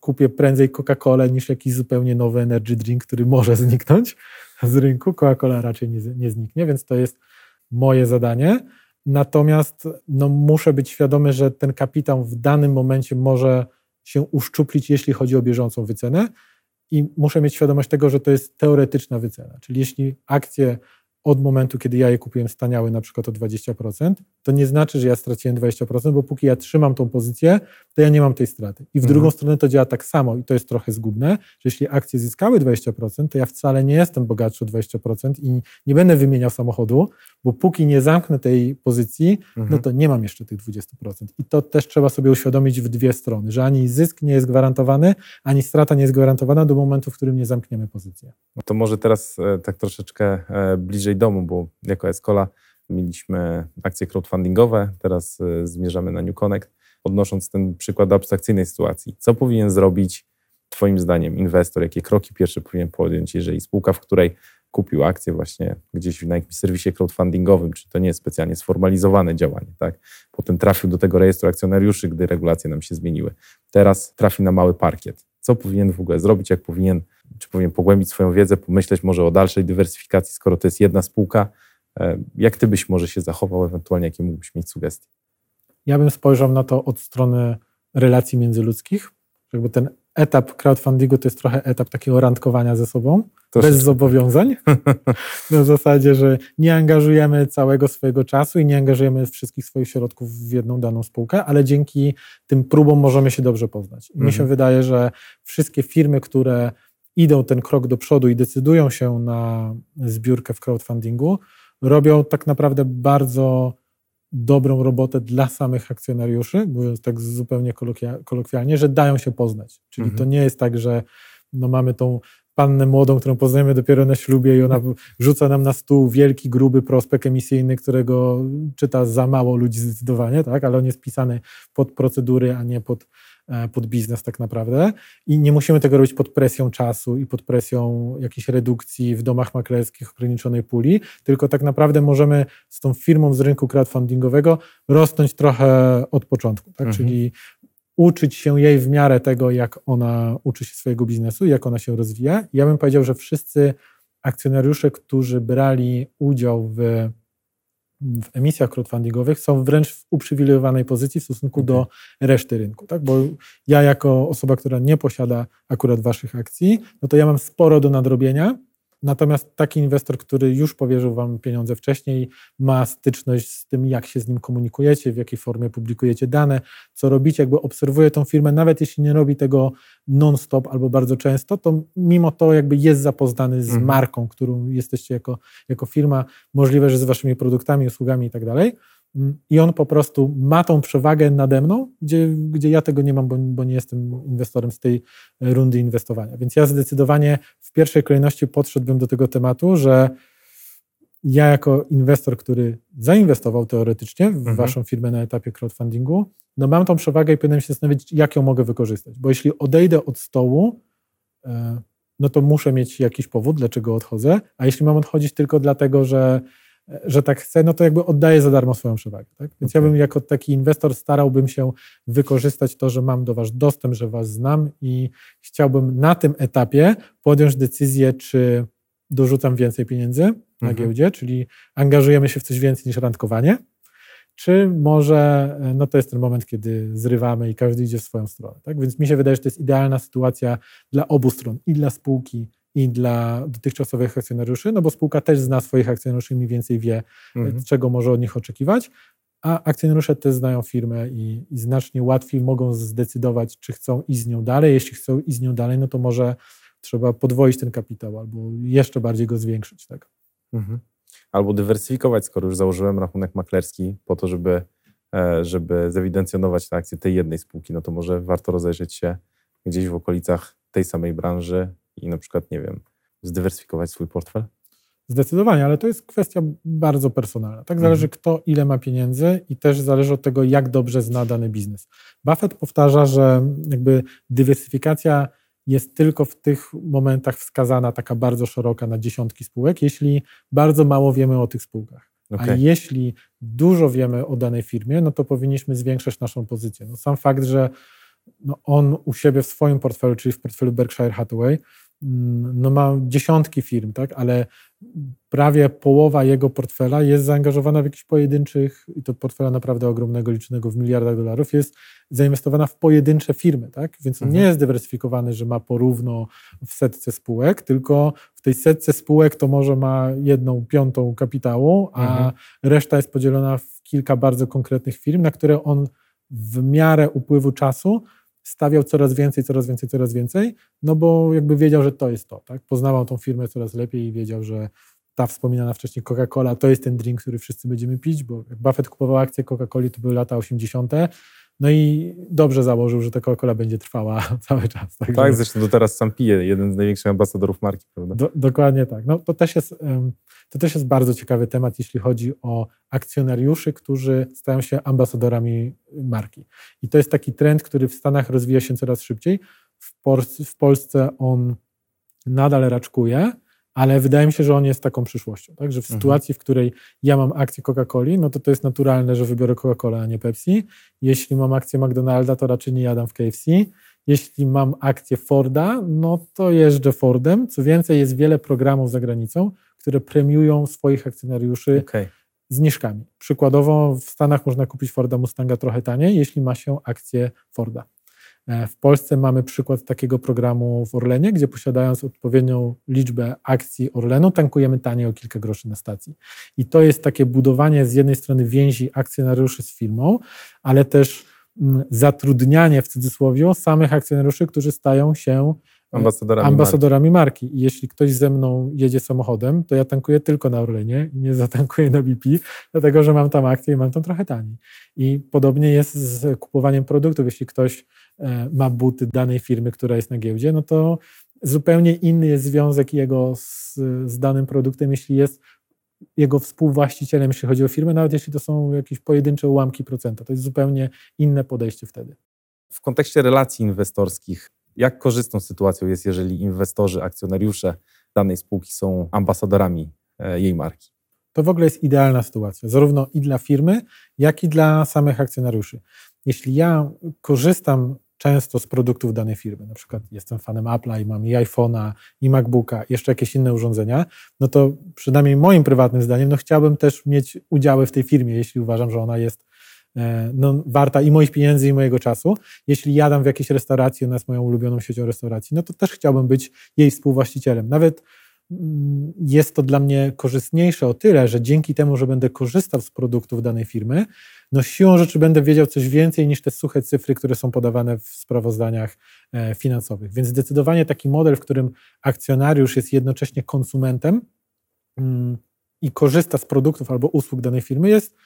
S4: Kupię prędzej Coca-Colę niż jakiś zupełnie nowy energy drink, który może zniknąć z rynku. Coca-Cola raczej nie, nie zniknie, więc to jest moje zadanie. Natomiast no, muszę być świadomy, że ten kapitał w danym momencie może się uszczuplić, jeśli chodzi o bieżącą wycenę. I muszę mieć świadomość tego, że to jest teoretyczna wycena. Czyli jeśli akcje od momentu, kiedy ja je kupiłem, staniały na przykład o 20%, to nie znaczy, że ja straciłem 20%, bo póki ja trzymam tą pozycję, to ja nie mam tej straty. I w
S3: Mhm.
S4: drugą stronę to działa tak samo i to jest trochę zgubne, że jeśli akcje zyskały 20%, to ja wcale nie jestem bogatszy o 20% i nie będę wymieniał samochodu, bo póki nie zamknę tej pozycji, no
S3: Mhm.
S4: to nie mam jeszcze tych 20%. I to też trzeba sobie uświadomić w dwie strony, że ani zysk nie jest gwarantowany, ani strata nie jest gwarantowana do momentu, w którym nie zamkniemy pozycji.
S3: No to może teraz e, tak troszeczkę e, bliżej domu, bo jako Escola mieliśmy akcje crowdfundingowe, teraz e, zmierzamy na New Connect, odnosząc ten przykład do abstrakcyjnej sytuacji. Co powinien zrobić Twoim zdaniem inwestor? Jakie kroki pierwsze powinien podjąć, jeżeli spółka, w której kupił akcję właśnie gdzieś na jakimś serwisie crowdfundingowym, czy to nie jest specjalnie sformalizowane działanie, tak? Potem trafił do tego rejestru akcjonariuszy, gdy regulacje nam się zmieniły. Teraz trafi na mały parkiet. Co powinien w ogóle zrobić, jak powinien, czy powinien pogłębić swoją wiedzę, pomyśleć może o dalszej dywersyfikacji, skoro to jest jedna spółka? E, Jak ty byś może się zachował, ewentualnie jakie mógłbyś mieć sugestie?
S4: Ja bym spojrzał na to od strony relacji międzyludzkich. Jakby ten etap crowdfundingu to jest trochę etap takiego randkowania ze sobą, bez
S3: Troszeczkę.
S4: zobowiązań. *laughs* Na zasadzie, że nie angażujemy całego swojego czasu i nie angażujemy wszystkich swoich środków w jedną daną spółkę, ale dzięki tym próbom możemy się dobrze poznać. I mi się
S3: Mhm.
S4: wydaje, że wszystkie firmy, które idą ten krok do przodu i decydują się na zbiórkę w crowdfundingu, robią tak naprawdę bardzo dobrą robotę dla samych akcjonariuszy, mówiąc tak zupełnie kolokwialnie, że dają się poznać. Czyli
S3: Mhm.
S4: to nie jest tak, że no mamy tą pannę młodą, którą poznajemy dopiero na ślubie i ona rzuca nam na stół wielki, gruby prospekt emisyjny, którego czyta za mało ludzi zdecydowanie, tak? ale on jest pisany pod procedury, a nie pod, pod biznes tak naprawdę. I nie musimy tego robić pod presją czasu i pod presją jakiejś redukcji w domach maklerskich ograniczonej puli, tylko tak naprawdę możemy z tą firmą z rynku crowdfundingowego rosnąć trochę od początku. Tak?
S3: Mhm.
S4: Czyli uczyć się jej w miarę tego, jak ona uczy się swojego biznesu, jak ona się rozwija. Ja bym powiedział, że wszyscy akcjonariusze, którzy brali udział w, w emisjach crowdfundingowych, są wręcz w uprzywilejowanej pozycji w stosunku do reszty rynku. Tak? Bo ja, jako osoba, która nie posiada akurat waszych akcji, no to ja mam sporo do nadrobienia. Natomiast taki inwestor, który już powierzył Wam pieniądze wcześniej, ma styczność z tym, jak się z nim komunikujecie, w jakiej formie publikujecie dane, co robicie, jakby obserwuje tą firmę, nawet jeśli nie robi tego non-stop albo bardzo często, to mimo to jakby jest zapoznany z
S3: Mhm.
S4: marką, którą jesteście jako, jako firma, możliwe, że z Waszymi produktami, usługami i tak dalej. I on po prostu ma tą przewagę nade mną, gdzie, gdzie ja tego nie mam, bo, bo nie jestem inwestorem z tej e, rundy inwestowania. Więc ja zdecydowanie w pierwszej kolejności podszedłbym do tego tematu, że ja jako inwestor, który zainwestował teoretycznie w
S3: Mhm.
S4: waszą firmę na etapie crowdfundingu, no mam tą przewagę i powinienem się zastanowić, jak ją mogę wykorzystać. Bo jeśli odejdę od stołu, e, no to muszę mieć jakiś powód, dlaczego odchodzę, a jeśli mam odchodzić tylko dlatego, że, że tak chcę, no to jakby oddaję za darmo swoją przewagę. Tak? Więc ja
S3: Okej.
S4: bym jako taki inwestor starałbym się wykorzystać to, że mam do was dostęp, że was znam i chciałbym na tym etapie podjąć decyzję, czy dorzucam więcej pieniędzy na
S3: Mhm.
S4: giełdzie, czyli angażujemy się w coś więcej niż randkowanie, czy może e, no to jest ten moment, kiedy zrywamy i każdy idzie w swoją stronę. Tak? Więc mi się wydaje, że to jest idealna sytuacja dla obu stron, i dla spółki, i dla dotychczasowych akcjonariuszy, no bo spółka też zna swoich akcjonariuszy i mniej więcej wie,
S3: Mhm.
S4: czego może od nich oczekiwać, a akcjonariusze też znają firmę i, i znacznie łatwiej mogą zdecydować, czy chcą iść z nią dalej. Jeśli chcą iść z nią dalej, no to może trzeba podwoić ten kapitał albo jeszcze bardziej go zwiększyć. Tak?
S3: Mhm. Albo dywersyfikować, skoro już założyłem rachunek maklerski po to, żeby, e, żeby zewidencjonować te akcje tej jednej spółki, no to może warto rozejrzeć się gdzieś w okolicach tej samej branży i na przykład, nie wiem, zdywersyfikować swój portfel?
S4: Zdecydowanie, ale to jest kwestia bardzo personalna. Tak zależy, kto ile ma pieniędzy i też zależy od tego, jak dobrze zna dany biznes. Buffett powtarza, że jakby dywersyfikacja jest tylko w tych momentach wskazana taka bardzo szeroka na dziesiątki spółek, jeśli bardzo mało wiemy o tych spółkach. A
S3: Okej.
S4: jeśli dużo wiemy o danej firmie, no to powinniśmy zwiększać naszą pozycję. No sam fakt, że no on u siebie w swoim portfelu, czyli w portfelu Berkshire Hathaway, no ma dziesiątki firm, tak, ale prawie połowa jego portfela jest zaangażowana w jakichś pojedynczych, i to portfela naprawdę ogromnego, liczonego w miliardach dolarów, jest zainwestowana w pojedyncze firmy, tak? Więc on
S3: Mhm.
S4: nie jest dywersyfikowany, że ma porówno w setce spółek, tylko w tej setce spółek to może ma jedną piątą kapitału, a
S3: Mhm.
S4: reszta jest podzielona w kilka bardzo konkretnych firm, na które on w miarę upływu czasu stawiał coraz więcej, coraz więcej, coraz więcej, no bo jakby wiedział, że to jest to, tak? Poznawał tą firmę coraz lepiej i wiedział, że ta wspominana wcześniej Coca-Cola to jest ten drink, który wszyscy będziemy pić, bo jak Buffett kupował akcje Coca-Coli, to były lata 80., no i dobrze założył, że ta Coca-Cola będzie trwała *laughs* cały czas. Tak,
S3: Tak, zresztą to teraz sam pije, jeden z największych ambasadorów marki, prawda?
S4: do, dokładnie tak. No, to, też jest, to też jest bardzo ciekawy temat, jeśli chodzi o akcjonariuszy, którzy stają się ambasadorami marki. I to jest taki trend, który w Stanach rozwija się coraz szybciej. W, Polsce, w Polsce on nadal raczkuje, ale wydaje mi się, że on jest taką przyszłością. Tak? Że w
S3: Mhm.
S4: sytuacji, w której ja mam akcję Coca-Coli, no to to jest naturalne, że wybiorę Coca-Colę, a nie Pepsi. Jeśli mam akcję McDonalda, to raczej nie jadam w KFC. Jeśli mam akcję Forda, no to jeżdżę Fordem. Co więcej, jest wiele programów za granicą, które premiują swoich akcjonariuszy
S3: Okej.
S4: zniżkami. Przykładowo w Stanach można kupić Forda Mustanga trochę taniej, jeśli ma się akcję Forda. E, W Polsce mamy przykład takiego programu w Orlenie, gdzie posiadając odpowiednią liczbę akcji Orlenu, tankujemy taniej o kilka groszy na stacji. I to jest takie budowanie z jednej strony więzi akcjonariuszy z firmą, ale też mm, zatrudnianie w cudzysłowie samych akcjonariuszy, którzy stają się e,
S3: Ambasadorami
S4: ambasadorami marki. I jeśli ktoś ze mną jedzie samochodem, to ja tankuję tylko na Orlenie i nie zatankuję na BP, dlatego że mam tam akcję i mam tam trochę taniej. I podobnie jest z kupowaniem produktów. Jeśli ktoś ma buty danej firmy, która jest na giełdzie, no to zupełnie inny jest związek jego z, z danym produktem, jeśli jest jego współwłaścicielem, jeśli chodzi o firmę, nawet jeśli to są jakieś pojedyncze ułamki procenta. To jest zupełnie inne podejście wtedy.
S3: W kontekście relacji inwestorskich, jak korzystną sytuacją jest, jeżeli inwestorzy, akcjonariusze danej spółki są ambasadorami e, jej marki?
S4: To w ogóle jest idealna sytuacja, zarówno i dla firmy, jak i dla samych akcjonariuszy. Jeśli ja korzystam często z produktów danej firmy. Na przykład jestem fanem Apple'a i mam i iPhone'a, i MacBooka, jeszcze jakieś inne urządzenia, no to przynajmniej moim prywatnym zdaniem, no chciałbym też mieć udziały w tej firmie, jeśli uważam, że ona jest e, no, warta i moich pieniędzy, i mojego czasu. Jeśli jadam w jakiejś restauracji, ona jest moją ulubioną siecią restauracji, no to też chciałbym być jej współwłaścicielem. Nawet jest to dla mnie korzystniejsze o tyle, że dzięki temu, że będę korzystał z produktów danej firmy, no siłą rzeczy będę wiedział coś więcej niż te suche cyfry, które są podawane w sprawozdaniach e, finansowych. Więc zdecydowanie taki model, w którym akcjonariusz jest jednocześnie konsumentem mm, i korzysta z produktów albo usług danej firmy, jest,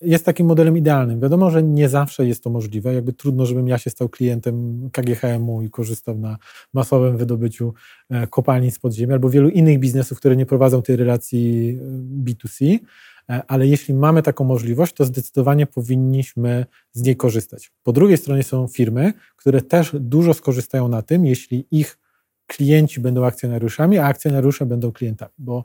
S4: jest takim modelem idealnym. Wiadomo, że nie zawsze jest to możliwe. Jakby trudno, żebym ja się stał klientem KGHM-u i korzystał na masowym wydobyciu e, kopalni z podziemia albo wielu innych biznesów, które nie prowadzą tej relacji e, B2C. E, ale jeśli mamy taką możliwość, to zdecydowanie powinniśmy z niej korzystać. Po drugiej stronie są firmy, które też dużo skorzystają na tym, jeśli ich klienci będą akcjonariuszami, a akcjonariusze będą klientami, bo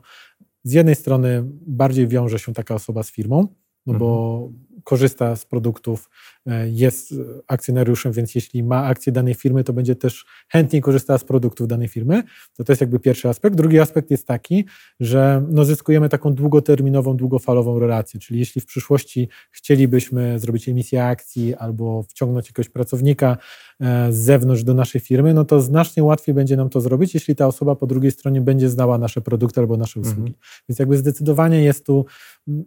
S4: z jednej strony bardziej wiąże się taka osoba z firmą, no bo mhm korzysta z produktów, e, jest akcjonariuszem, więc jeśli ma akcje danej firmy, to będzie też chętniej korzystała z produktów danej firmy. To to jest jakby pierwszy aspekt. Drugi aspekt jest taki, że no zyskujemy taką długoterminową, długofalową relację, czyli jeśli w przyszłości chcielibyśmy zrobić emisję akcji albo wciągnąć jakiegoś pracownika e, z zewnątrz do naszej firmy, no to znacznie łatwiej będzie nam to zrobić, jeśli ta osoba po drugiej stronie będzie znała nasze produkty albo nasze usługi. Mhm. Więc jakby zdecydowanie jest tu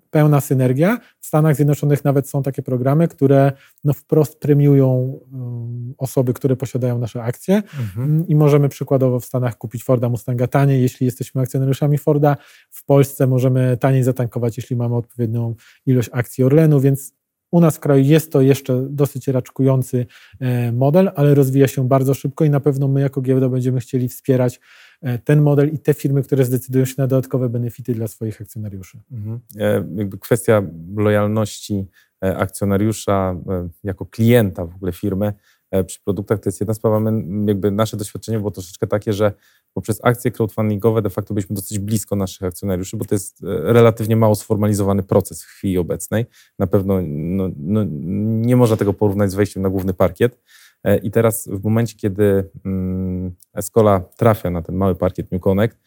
S4: pełna synergia. W Stanach Zjednoczonych nawet są takie programy, które no wprost premiują um, osoby, które posiadają nasze akcje mhm. I możemy przykładowo w Stanach kupić Forda Mustanga taniej, jeśli jesteśmy akcjonariuszami Forda. W Polsce możemy taniej zatankować, jeśli mamy odpowiednią ilość akcji Orlenu, więc u nas w kraju jest to jeszcze dosyć raczkujący e, model, ale rozwija się bardzo szybko i na pewno my jako giełda będziemy chcieli wspierać E, ten model i te firmy, które zdecydują się na dodatkowe benefity dla swoich akcjonariuszy. Mhm.
S3: E, jakby kwestia lojalności akcjonariusza jako klienta w ogóle firmy przy produktach to jest jedna sprawa. My, jakby nasze doświadczenie było troszeczkę takie, że poprzez akcje crowdfundingowe de facto byliśmy dosyć blisko naszych akcjonariuszy, bo to jest relatywnie mało sformalizowany proces w chwili obecnej. Na pewno no, no, nie można tego porównać z wejściem na główny parkiet. E, I teraz w momencie, kiedy mm, Escola trafia na ten mały parkiet New Connect,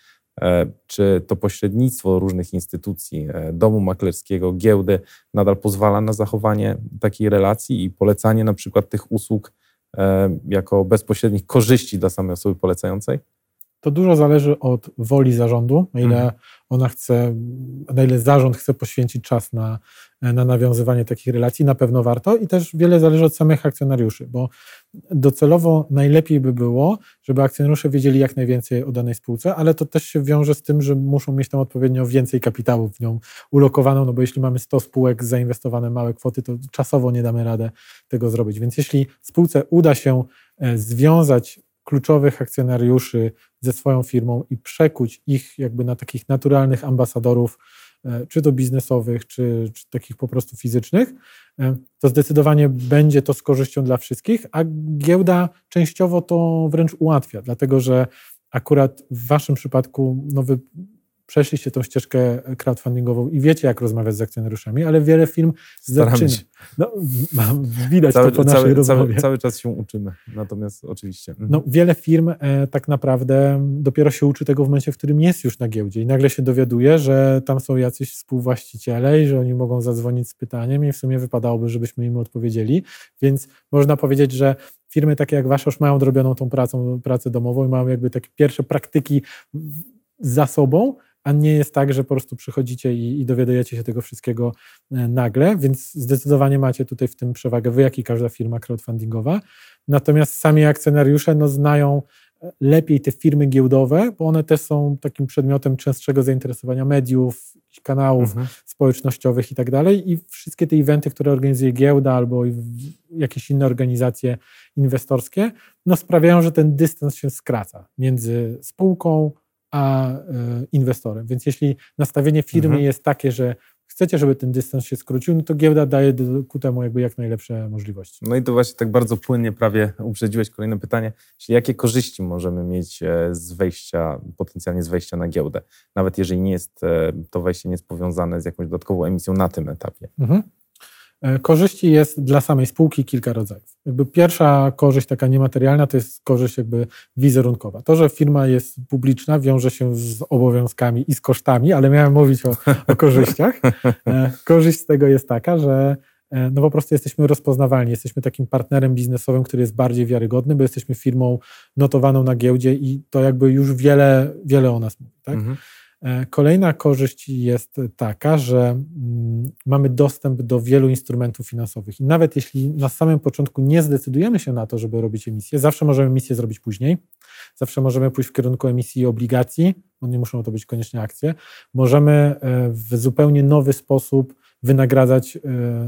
S3: e, czy to pośrednictwo różnych instytucji, e, domu maklerskiego, giełdy nadal pozwala na zachowanie takiej relacji i polecanie na przykład tych usług jako bezpośrednich korzyści dla samej osoby polecającej?
S4: To dużo zależy od woli zarządu, ile mhm. Ona chce, na ile zarząd chce poświęcić czas na, na nawiązywanie takich relacji, na pewno warto i też wiele zależy od samych akcjonariuszy, bo docelowo najlepiej by było, żeby akcjonariusze wiedzieli jak najwięcej o danej spółce, ale to też się wiąże z tym, że muszą mieć tam odpowiednio więcej kapitału w nią ulokowaną, no bo jeśli mamy 100 spółek zainwestowane małe kwoty, to czasowo nie damy radę tego zrobić. Więc jeśli spółce uda się e, związać kluczowych akcjonariuszy ze swoją firmą i przekuć ich jakby na takich naturalnych ambasadorów, e, czy to biznesowych, czy, czy takich po prostu fizycznych, e, to zdecydowanie będzie to z korzyścią dla wszystkich, a giełda częściowo to wręcz ułatwia, dlatego że akurat w Waszym przypadku no wy przeszliście tą ścieżkę crowdfundingową i wiecie, jak rozmawiać z akcjonariuszami, ale wiele firm zaczyna. No, widać cały, to po naszej
S3: cały,
S4: rozmowie.
S3: Cały, cały, czas się uczymy, natomiast oczywiście. Mhm.
S4: No, wiele firm e, tak naprawdę dopiero się uczy tego w momencie, w którym jest już na giełdzie i nagle się dowiaduje, że tam są jacyś współwłaściciele i że oni mogą zadzwonić z pytaniem i w sumie wypadałoby, żebyśmy im odpowiedzieli, więc można powiedzieć, że firmy takie jak wasza już mają odrobioną tą pracą, pracę domową i mają jakby takie pierwsze praktyki za sobą, a nie jest tak, że po prostu przychodzicie i, i dowiadujecie się tego wszystkiego e, nagle, więc zdecydowanie macie tutaj w tym przewagę wy, jak i każda firma crowdfundingowa. Natomiast sami akcjonariusze no, znają e, lepiej te firmy giełdowe, bo one też są takim przedmiotem częstszego zainteresowania mediów, kanałów mhm. społecznościowych i tak dalej. I wszystkie te eventy, które organizuje giełda albo jakieś inne organizacje inwestorskie, no sprawiają, że ten dystans się skraca między spółką, a e, inwestorem. Więc jeśli nastawienie firmy mhm. jest takie, że chcecie, żeby ten dystans się skrócił, no to giełda daje ku temu jakby jak najlepsze możliwości.
S3: No i to właśnie tak bardzo płynnie prawie uprzedziłeś kolejne pytanie, czyli jakie korzyści możemy mieć e, z wejścia, potencjalnie z wejścia na giełdę, nawet jeżeli nie jest e, to wejście nie jest powiązane z jakąś dodatkową emisją na tym etapie. Mhm.
S4: E, Korzyści jest dla samej spółki kilka rodzajów. Jakby pierwsza korzyść taka niematerialna to jest korzyść jakby wizerunkowa. To, że firma jest publiczna wiąże się z obowiązkami i z kosztami, ale miałem mówić o, o korzyściach. E, Korzyść z tego jest taka, że e, no po prostu jesteśmy rozpoznawalni, jesteśmy takim partnerem biznesowym, który jest bardziej wiarygodny, bo jesteśmy firmą notowaną na giełdzie i to jakby już wiele, wiele o nas mówi. Tak?
S3: Mhm.
S4: E, Kolejna korzyść jest taka, że mm, mamy dostęp do wielu instrumentów finansowych i nawet jeśli na samym początku nie zdecydujemy się na to, żeby robić emisję, zawsze możemy emisję zrobić później, zawsze możemy pójść w kierunku emisji obligacji, bo nie muszą to być koniecznie akcje, możemy e, w zupełnie nowy sposób wynagradzać e,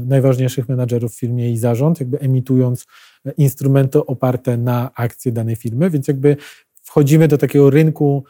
S4: najważniejszych menadżerów w firmie i zarząd, jakby emitując instrumenty oparte na akcje danej firmy, więc jakby wchodzimy do takiego rynku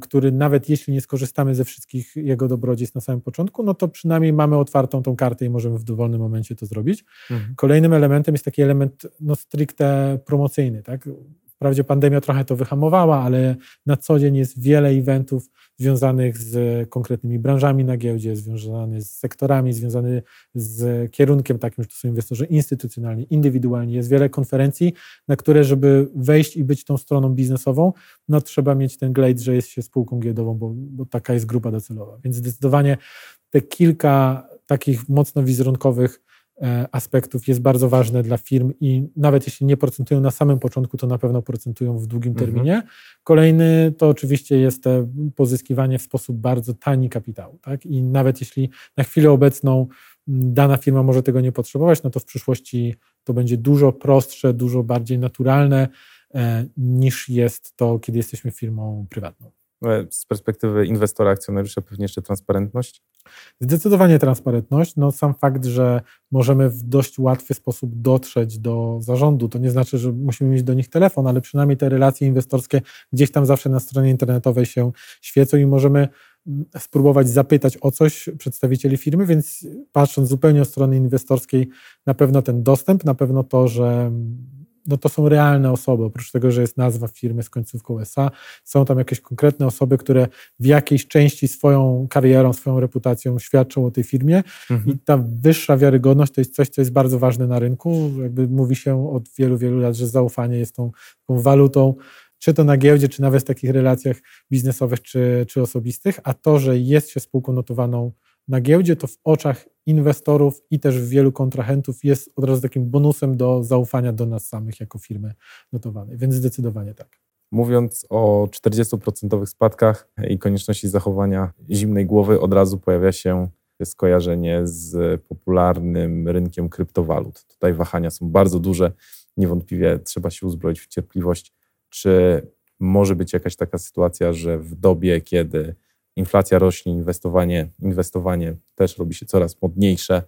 S4: który nawet jeśli nie skorzystamy ze wszystkich jego dobrodziejstw na samym początku, no to przynajmniej mamy otwartą tą kartę i możemy w dowolnym momencie to zrobić.
S3: Mhm.
S4: Kolejnym elementem jest taki element no, stricte promocyjny. Tak? Wprawdzie pandemia trochę to wyhamowała, ale na co dzień jest wiele eventów związanych z konkretnymi branżami na giełdzie, związanych z sektorami, związany z kierunkiem takim, że to są inwestorzy instytucjonalni, indywidualni. Jest wiele konferencji, na które, żeby wejść i być tą stroną biznesową, no trzeba mieć ten glejt, że jest się spółką giełdową, bo, bo taka jest grupa docelowa. Więc zdecydowanie te kilka takich mocno wizerunkowych aspektów jest bardzo ważne dla firm i nawet jeśli nie procentują na samym początku, to na pewno procentują w długim
S3: Mhm.
S4: terminie. Kolejny to oczywiście jest te pozyskiwanie w sposób bardzo tani kapitału. Tak? I nawet jeśli na chwilę obecną dana firma może tego nie potrzebować, no to w przyszłości to będzie dużo prostsze, dużo bardziej naturalne e, niż jest to, kiedy jesteśmy firmą prywatną.
S3: E, Z perspektywy inwestora, akcjonariusza pewnie jeszcze transparentność.
S4: Zdecydowanie transparentność. No, sam fakt, że możemy w dość łatwy sposób dotrzeć do zarządu, to nie znaczy, że musimy mieć do nich telefon, ale przynajmniej te relacje inwestorskie gdzieś tam zawsze na stronie internetowej się świecą i możemy mm, spróbować zapytać o coś przedstawicieli firmy, więc patrząc zupełnie od strony inwestorskiej, na pewno ten dostęp, na pewno to, że mm, no to są realne osoby, oprócz tego, że jest nazwa firmy z końcówką SA, są tam jakieś konkretne osoby, które w jakiejś części swoją karierą, swoją reputacją świadczą o tej firmie
S3: Mhm.
S4: i ta wyższa wiarygodność to jest coś, co jest bardzo ważne na rynku. Jakby mówi się od wielu, wielu lat, że zaufanie jest tą, tą walutą, czy to na giełdzie, czy nawet w takich relacjach biznesowych, czy, czy osobistych, a to, że jest się spółką notowaną na giełdzie, to w oczach inwestorów i też wielu kontrahentów jest od razu takim bonusem do zaufania do nas samych jako firmy notowanej, więc zdecydowanie tak.
S3: Mówiąc o 40% spadkach i konieczności zachowania zimnej głowy, od razu pojawia się skojarzenie z popularnym rynkiem kryptowalut. Tutaj wahania są bardzo duże. Niewątpliwie trzeba się uzbroić w cierpliwość. Czy może być jakaś taka sytuacja, że w dobie, kiedy inflacja rośnie, inwestowanie, inwestowanie też robi się coraz modniejsze,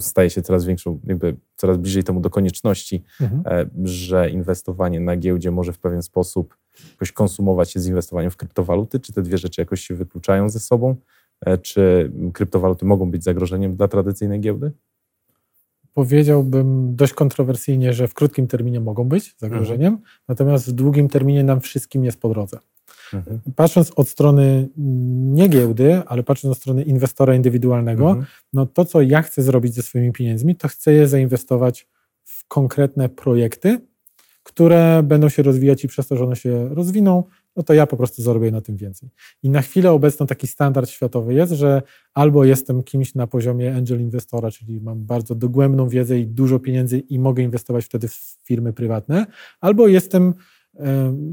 S3: staje się coraz większą, jakby coraz bliżej temu do konieczności,
S4: Mhm.
S3: e, że inwestowanie na giełdzie może w pewien sposób jakoś konsumować się z inwestowaniem w kryptowaluty? Czy te dwie rzeczy jakoś się wykluczają ze sobą? E, Czy kryptowaluty mogą być zagrożeniem dla tradycyjnej giełdy?
S4: Powiedziałbym dość kontrowersyjnie, że w krótkim terminie mogą być zagrożeniem, natomiast w długim terminie nam wszystkim jest po drodze.
S3: Mhm.
S4: Patrząc od strony nie giełdy, ale patrząc od strony inwestora indywidualnego,
S3: Mhm.
S4: no to, co ja chcę zrobić ze swoimi pieniędzmi, to chcę je zainwestować w konkretne projekty, które będą się rozwijać i przez to, że one się rozwiną, no to ja po prostu zarobię na tym więcej. I na chwilę obecną taki standard światowy jest, że albo jestem kimś na poziomie angel inwestora, czyli mam bardzo dogłębną wiedzę i dużo pieniędzy i mogę inwestować wtedy w firmy prywatne, albo jestem em,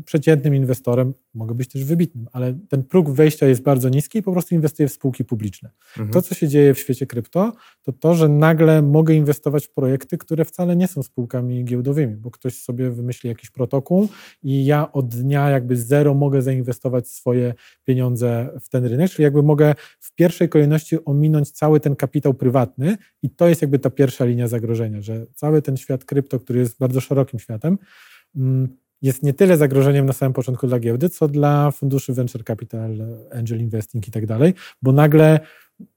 S4: przeciętnym inwestorem, mogę być też wybitnym, ale ten próg wejścia jest bardzo niski i po prostu inwestuję w spółki publiczne.
S3: Mhm.
S4: To, co się dzieje w świecie krypto, to to, że nagle mogę inwestować w projekty, które wcale nie są spółkami giełdowymi, bo ktoś sobie wymyśli jakiś protokół i ja od dnia jakby zero mogę zainwestować swoje pieniądze w ten rynek, czyli jakby mogę w pierwszej kolejności ominąć cały ten kapitał prywatny i to jest jakby ta pierwsza linia zagrożenia, że cały ten świat krypto, który jest bardzo szerokim światem, mm, jest nie tyle zagrożeniem na samym początku dla giełdy, co dla funduszy venture capital, angel investing i tak dalej, bo nagle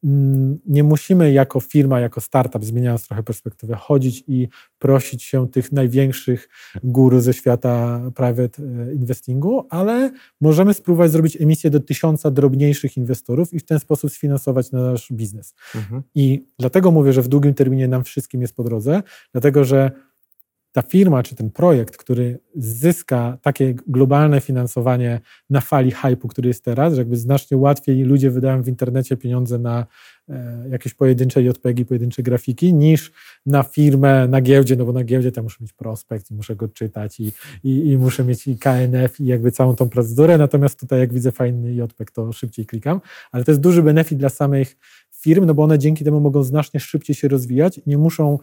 S4: mm, nie musimy jako firma, jako startup, zmieniając trochę perspektywę, chodzić i prosić się tych największych guru ze świata private e, investingu, ale możemy spróbować zrobić emisję do tysiąca drobniejszych inwestorów i w ten sposób sfinansować nasz biznes.
S3: Mhm.
S4: I dlatego mówię, że w długim terminie nam wszystkim jest po drodze, dlatego że ta firma czy ten projekt, który zyska takie globalne finansowanie na fali hypu, który jest teraz, że jakby znacznie łatwiej ludzie wydają w internecie pieniądze na e, jakieś pojedyncze JPG, pojedyncze grafiki, niż na firmę, na giełdzie, no bo na giełdzie tam muszę mieć prospekt i muszę go czytać i, i, i muszę mieć i KNF i jakby całą tą procedurę, natomiast tutaj jak widzę fajny JPEG, to szybciej klikam, ale to jest duży benefit dla samych firm, no bo one dzięki temu mogą znacznie szybciej się rozwijać. Nie muszą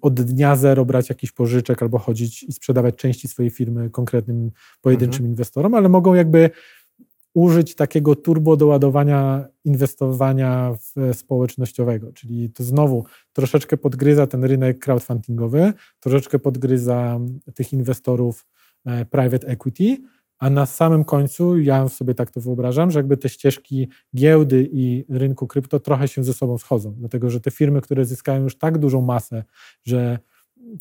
S4: od dnia zero brać jakichś pożyczek albo chodzić i sprzedawać części swojej firmy konkretnym pojedynczym inwestorom, ale mogą jakby użyć takiego turbo doładowania inwestowania w społecznościowego, czyli to znowu troszeczkę podgryza ten rynek crowdfundingowy, troszeczkę podgryza tych inwestorów e, private equity, a na samym końcu ja sobie tak to wyobrażam, że jakby te ścieżki giełdy i rynku krypto trochę się ze sobą schodzą, dlatego że te firmy, które zyskają już tak dużą masę, że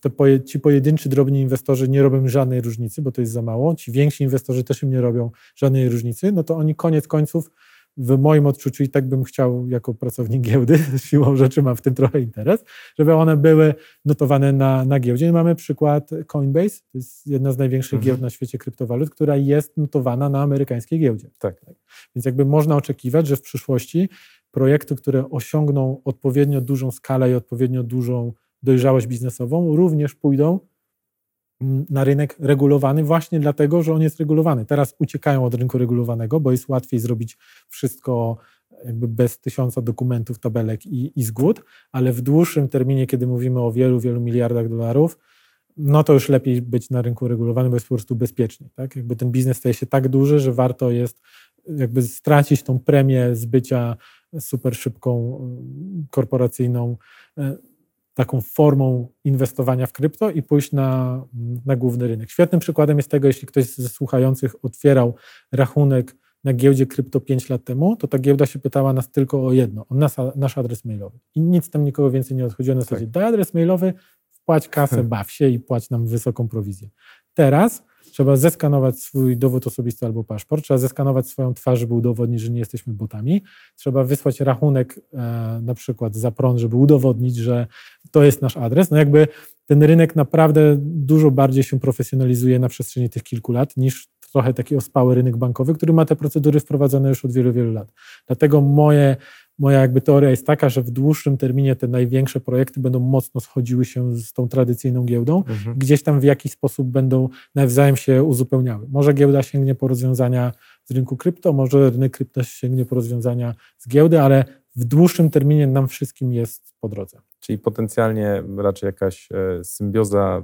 S4: to poje, ci pojedynczy, drobni inwestorzy nie robią żadnej różnicy, bo to jest za mało, ci więksi inwestorzy też im nie robią żadnej różnicy, no to oni koniec końców w moim odczuciu i tak bym chciał jako pracownik giełdy, *laughs* siłą rzeczy mam w tym trochę interes, żeby one były notowane na, na giełdzie. Mamy przykład Coinbase, to jest jedna z największych
S3: Mhm.
S4: giełd na świecie kryptowalut, która jest notowana na amerykańskiej giełdzie.
S3: Tak.
S4: Więc jakby można oczekiwać, że w przyszłości projekty, które osiągną odpowiednio dużą skalę i odpowiednio dużą dojrzałość biznesową, również pójdą na rynek regulowany właśnie dlatego, że on jest regulowany. Teraz uciekają od rynku regulowanego, bo jest łatwiej zrobić wszystko jakby bez tysiąca dokumentów, tabelek i, i zgód, ale w dłuższym terminie, kiedy mówimy o wielu, wielu miliardach dolarów, no to już lepiej być na rynku regulowanym, bo jest po prostu bezpieczniej. Tak? Jakby ten biznes staje się tak duży, że warto jest jakby stracić tą premię z bycia super szybką y, korporacyjną y, taką formą inwestowania w krypto i pójść na, na główny rynek. Świetnym przykładem jest tego, jeśli ktoś ze słuchających otwierał rachunek na giełdzie krypto 5 lat temu, to ta giełda się pytała nas tylko o jedno, o nas, nasz adres mailowy. I nic tam nikogo więcej nie odchodziło na zasadzie, daj adres mailowy, wpłać kasę, *laughs* baw się i płać nam wysoką prowizję. Teraz trzeba zeskanować swój dowód osobisty albo paszport, trzeba zeskanować swoją twarz, żeby udowodnić, że nie jesteśmy botami, trzeba wysłać rachunek e, na przykład za prąd, żeby udowodnić, że to jest nasz adres. No jakby ten rynek naprawdę dużo bardziej się profesjonalizuje na przestrzeni tych kilku lat niż trochę taki ospały rynek bankowy, który ma te procedury wprowadzone już od wielu, wielu lat. Dlatego moje, moja jakby teoria jest taka, że w dłuższym terminie te największe projekty będą mocno schodziły się z tą tradycyjną giełdą,
S3: Mhm.
S4: gdzieś tam w jakiś sposób będą nawzajem się uzupełniały. Może giełda sięgnie po rozwiązania z rynku krypto, może rynek krypto sięgnie po rozwiązania z giełdy, ale w dłuższym terminie nam wszystkim jest po drodze.
S3: Czyli potencjalnie raczej jakaś e, symbioza,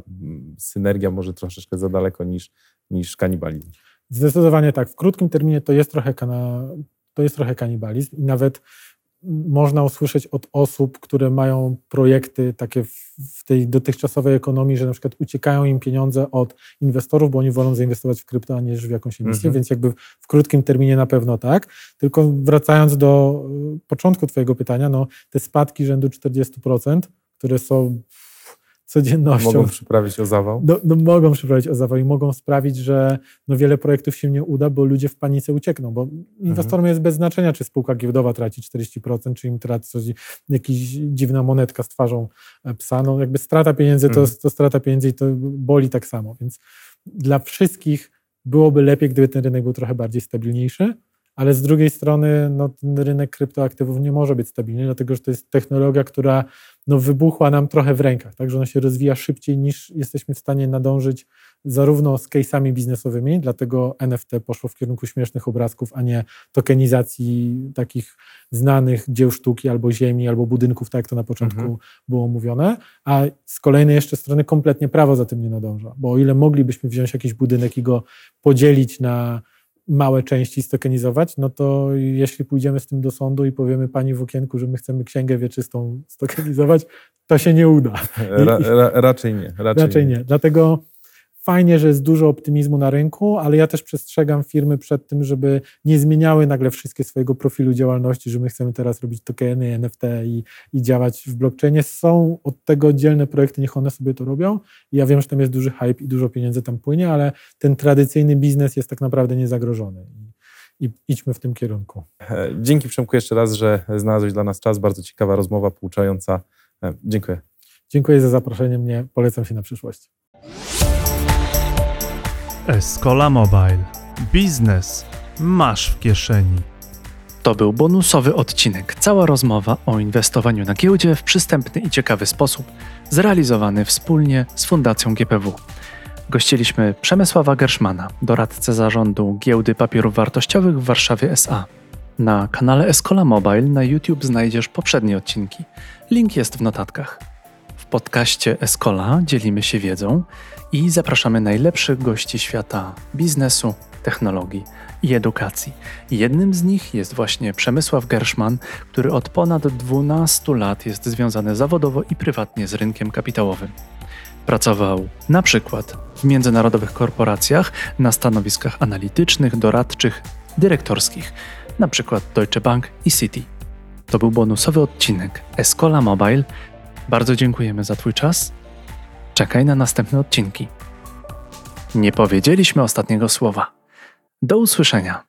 S3: synergia może troszeczkę za daleko niż, niż kanibalizm.
S4: Zdecydowanie tak. W krótkim terminie to jest trochę, kana, to jest trochę kanibalizm i nawet można usłyszeć od osób, które mają projekty takie w, tej dotychczasowej ekonomii, że na przykład uciekają im pieniądze od inwestorów, bo oni wolą zainwestować w krypto, a nie w jakąś emisję,
S3: Mhm.
S4: więc jakby w krótkim terminie na pewno tak. Tylko wracając do y, początku twojego pytania, no te spadki rzędu 40%, które są codziennością.
S3: Mogą przyprawić o zawał.
S4: No, no mogą przyprawić o zawał i mogą sprawić, że no wiele projektów się nie uda, bo ludzie w panice uciekną, bo inwestorom jest bez znaczenia, czy spółka giełdowa traci 40%, czy im traci coś, jakaś dziwna monetka z twarzą e, psa. No jakby strata pieniędzy to,
S3: Mhm.
S4: to strata pieniędzy i to boli tak samo, więc dla wszystkich byłoby lepiej, gdyby ten rynek był trochę bardziej stabilniejszy, ale z drugiej strony no, ten rynek kryptoaktywów nie może być stabilny, dlatego że to jest technologia, która no, wybuchła nam trochę w rękach, tak, że ona się rozwija szybciej niż jesteśmy w stanie nadążyć zarówno z case'ami biznesowymi, dlatego NFT poszło w kierunku śmiesznych obrazków, a nie tokenizacji takich znanych dzieł sztuki albo ziemi, albo budynków, tak jak to na początku
S3: Mhm.
S4: było mówione, a z kolejnej jeszcze strony kompletnie prawo za tym nie nadąża, bo o ile moglibyśmy wziąć jakiś budynek i go podzielić na małe części stokenizować, no to jeśli pójdziemy z tym do sądu i powiemy pani w okienku, że my chcemy księgę wieczystą stokenizować, to się nie uda. *laughs*
S3: Ra, ra, raczej nie. Raczej,
S4: Raczej nie. Dlatego fajnie, że jest dużo optymizmu na rynku, ale ja też przestrzegam firmy przed tym, żeby nie zmieniały nagle wszystkie swojego profilu działalności, że my chcemy teraz robić tokeny, NFT i, i działać w blockchainie. Są od tego oddzielne projekty, niech one sobie to robią. I ja wiem, że tam jest duży hype i dużo pieniędzy tam płynie, ale ten tradycyjny biznes jest tak naprawdę niezagrożony. I, idźmy w tym kierunku.
S3: Dzięki Przemku jeszcze raz, że znalazłeś dla nas czas. Bardzo ciekawa rozmowa, pouczająca. E, Dziękuję.
S4: Dziękuję za zaproszenie mnie. Polecam się na przyszłość.
S2: Escola Mobile. Biznes masz w kieszeni.
S1: To był bonusowy odcinek. Cała rozmowa o inwestowaniu na giełdzie w przystępny i ciekawy sposób, zrealizowany wspólnie z Fundacją GPW. Gościliśmy Przemysława Gerszmana, doradcę zarządu Giełdy Papierów Wartościowych w Warszawie SA. Na kanale Escola Mobile na YouTube znajdziesz poprzednie odcinki. Link jest w notatkach. W podcaście Escola dzielimy się wiedzą i zapraszamy najlepszych gości świata biznesu, technologii i edukacji. Jednym z nich jest właśnie Przemysław Gerszman, który od ponad 12 lat jest związany zawodowo i prywatnie z rynkiem kapitałowym. Pracował na przykład w międzynarodowych korporacjach na stanowiskach analitycznych, doradczych, dyrektorskich, na przykład Deutsche Bank i Citi. To był bonusowy odcinek Escola Mobile. Bardzo dziękujemy za Twój czas. Czekaj na następne odcinki. Nie powiedzieliśmy ostatniego słowa. Do usłyszenia.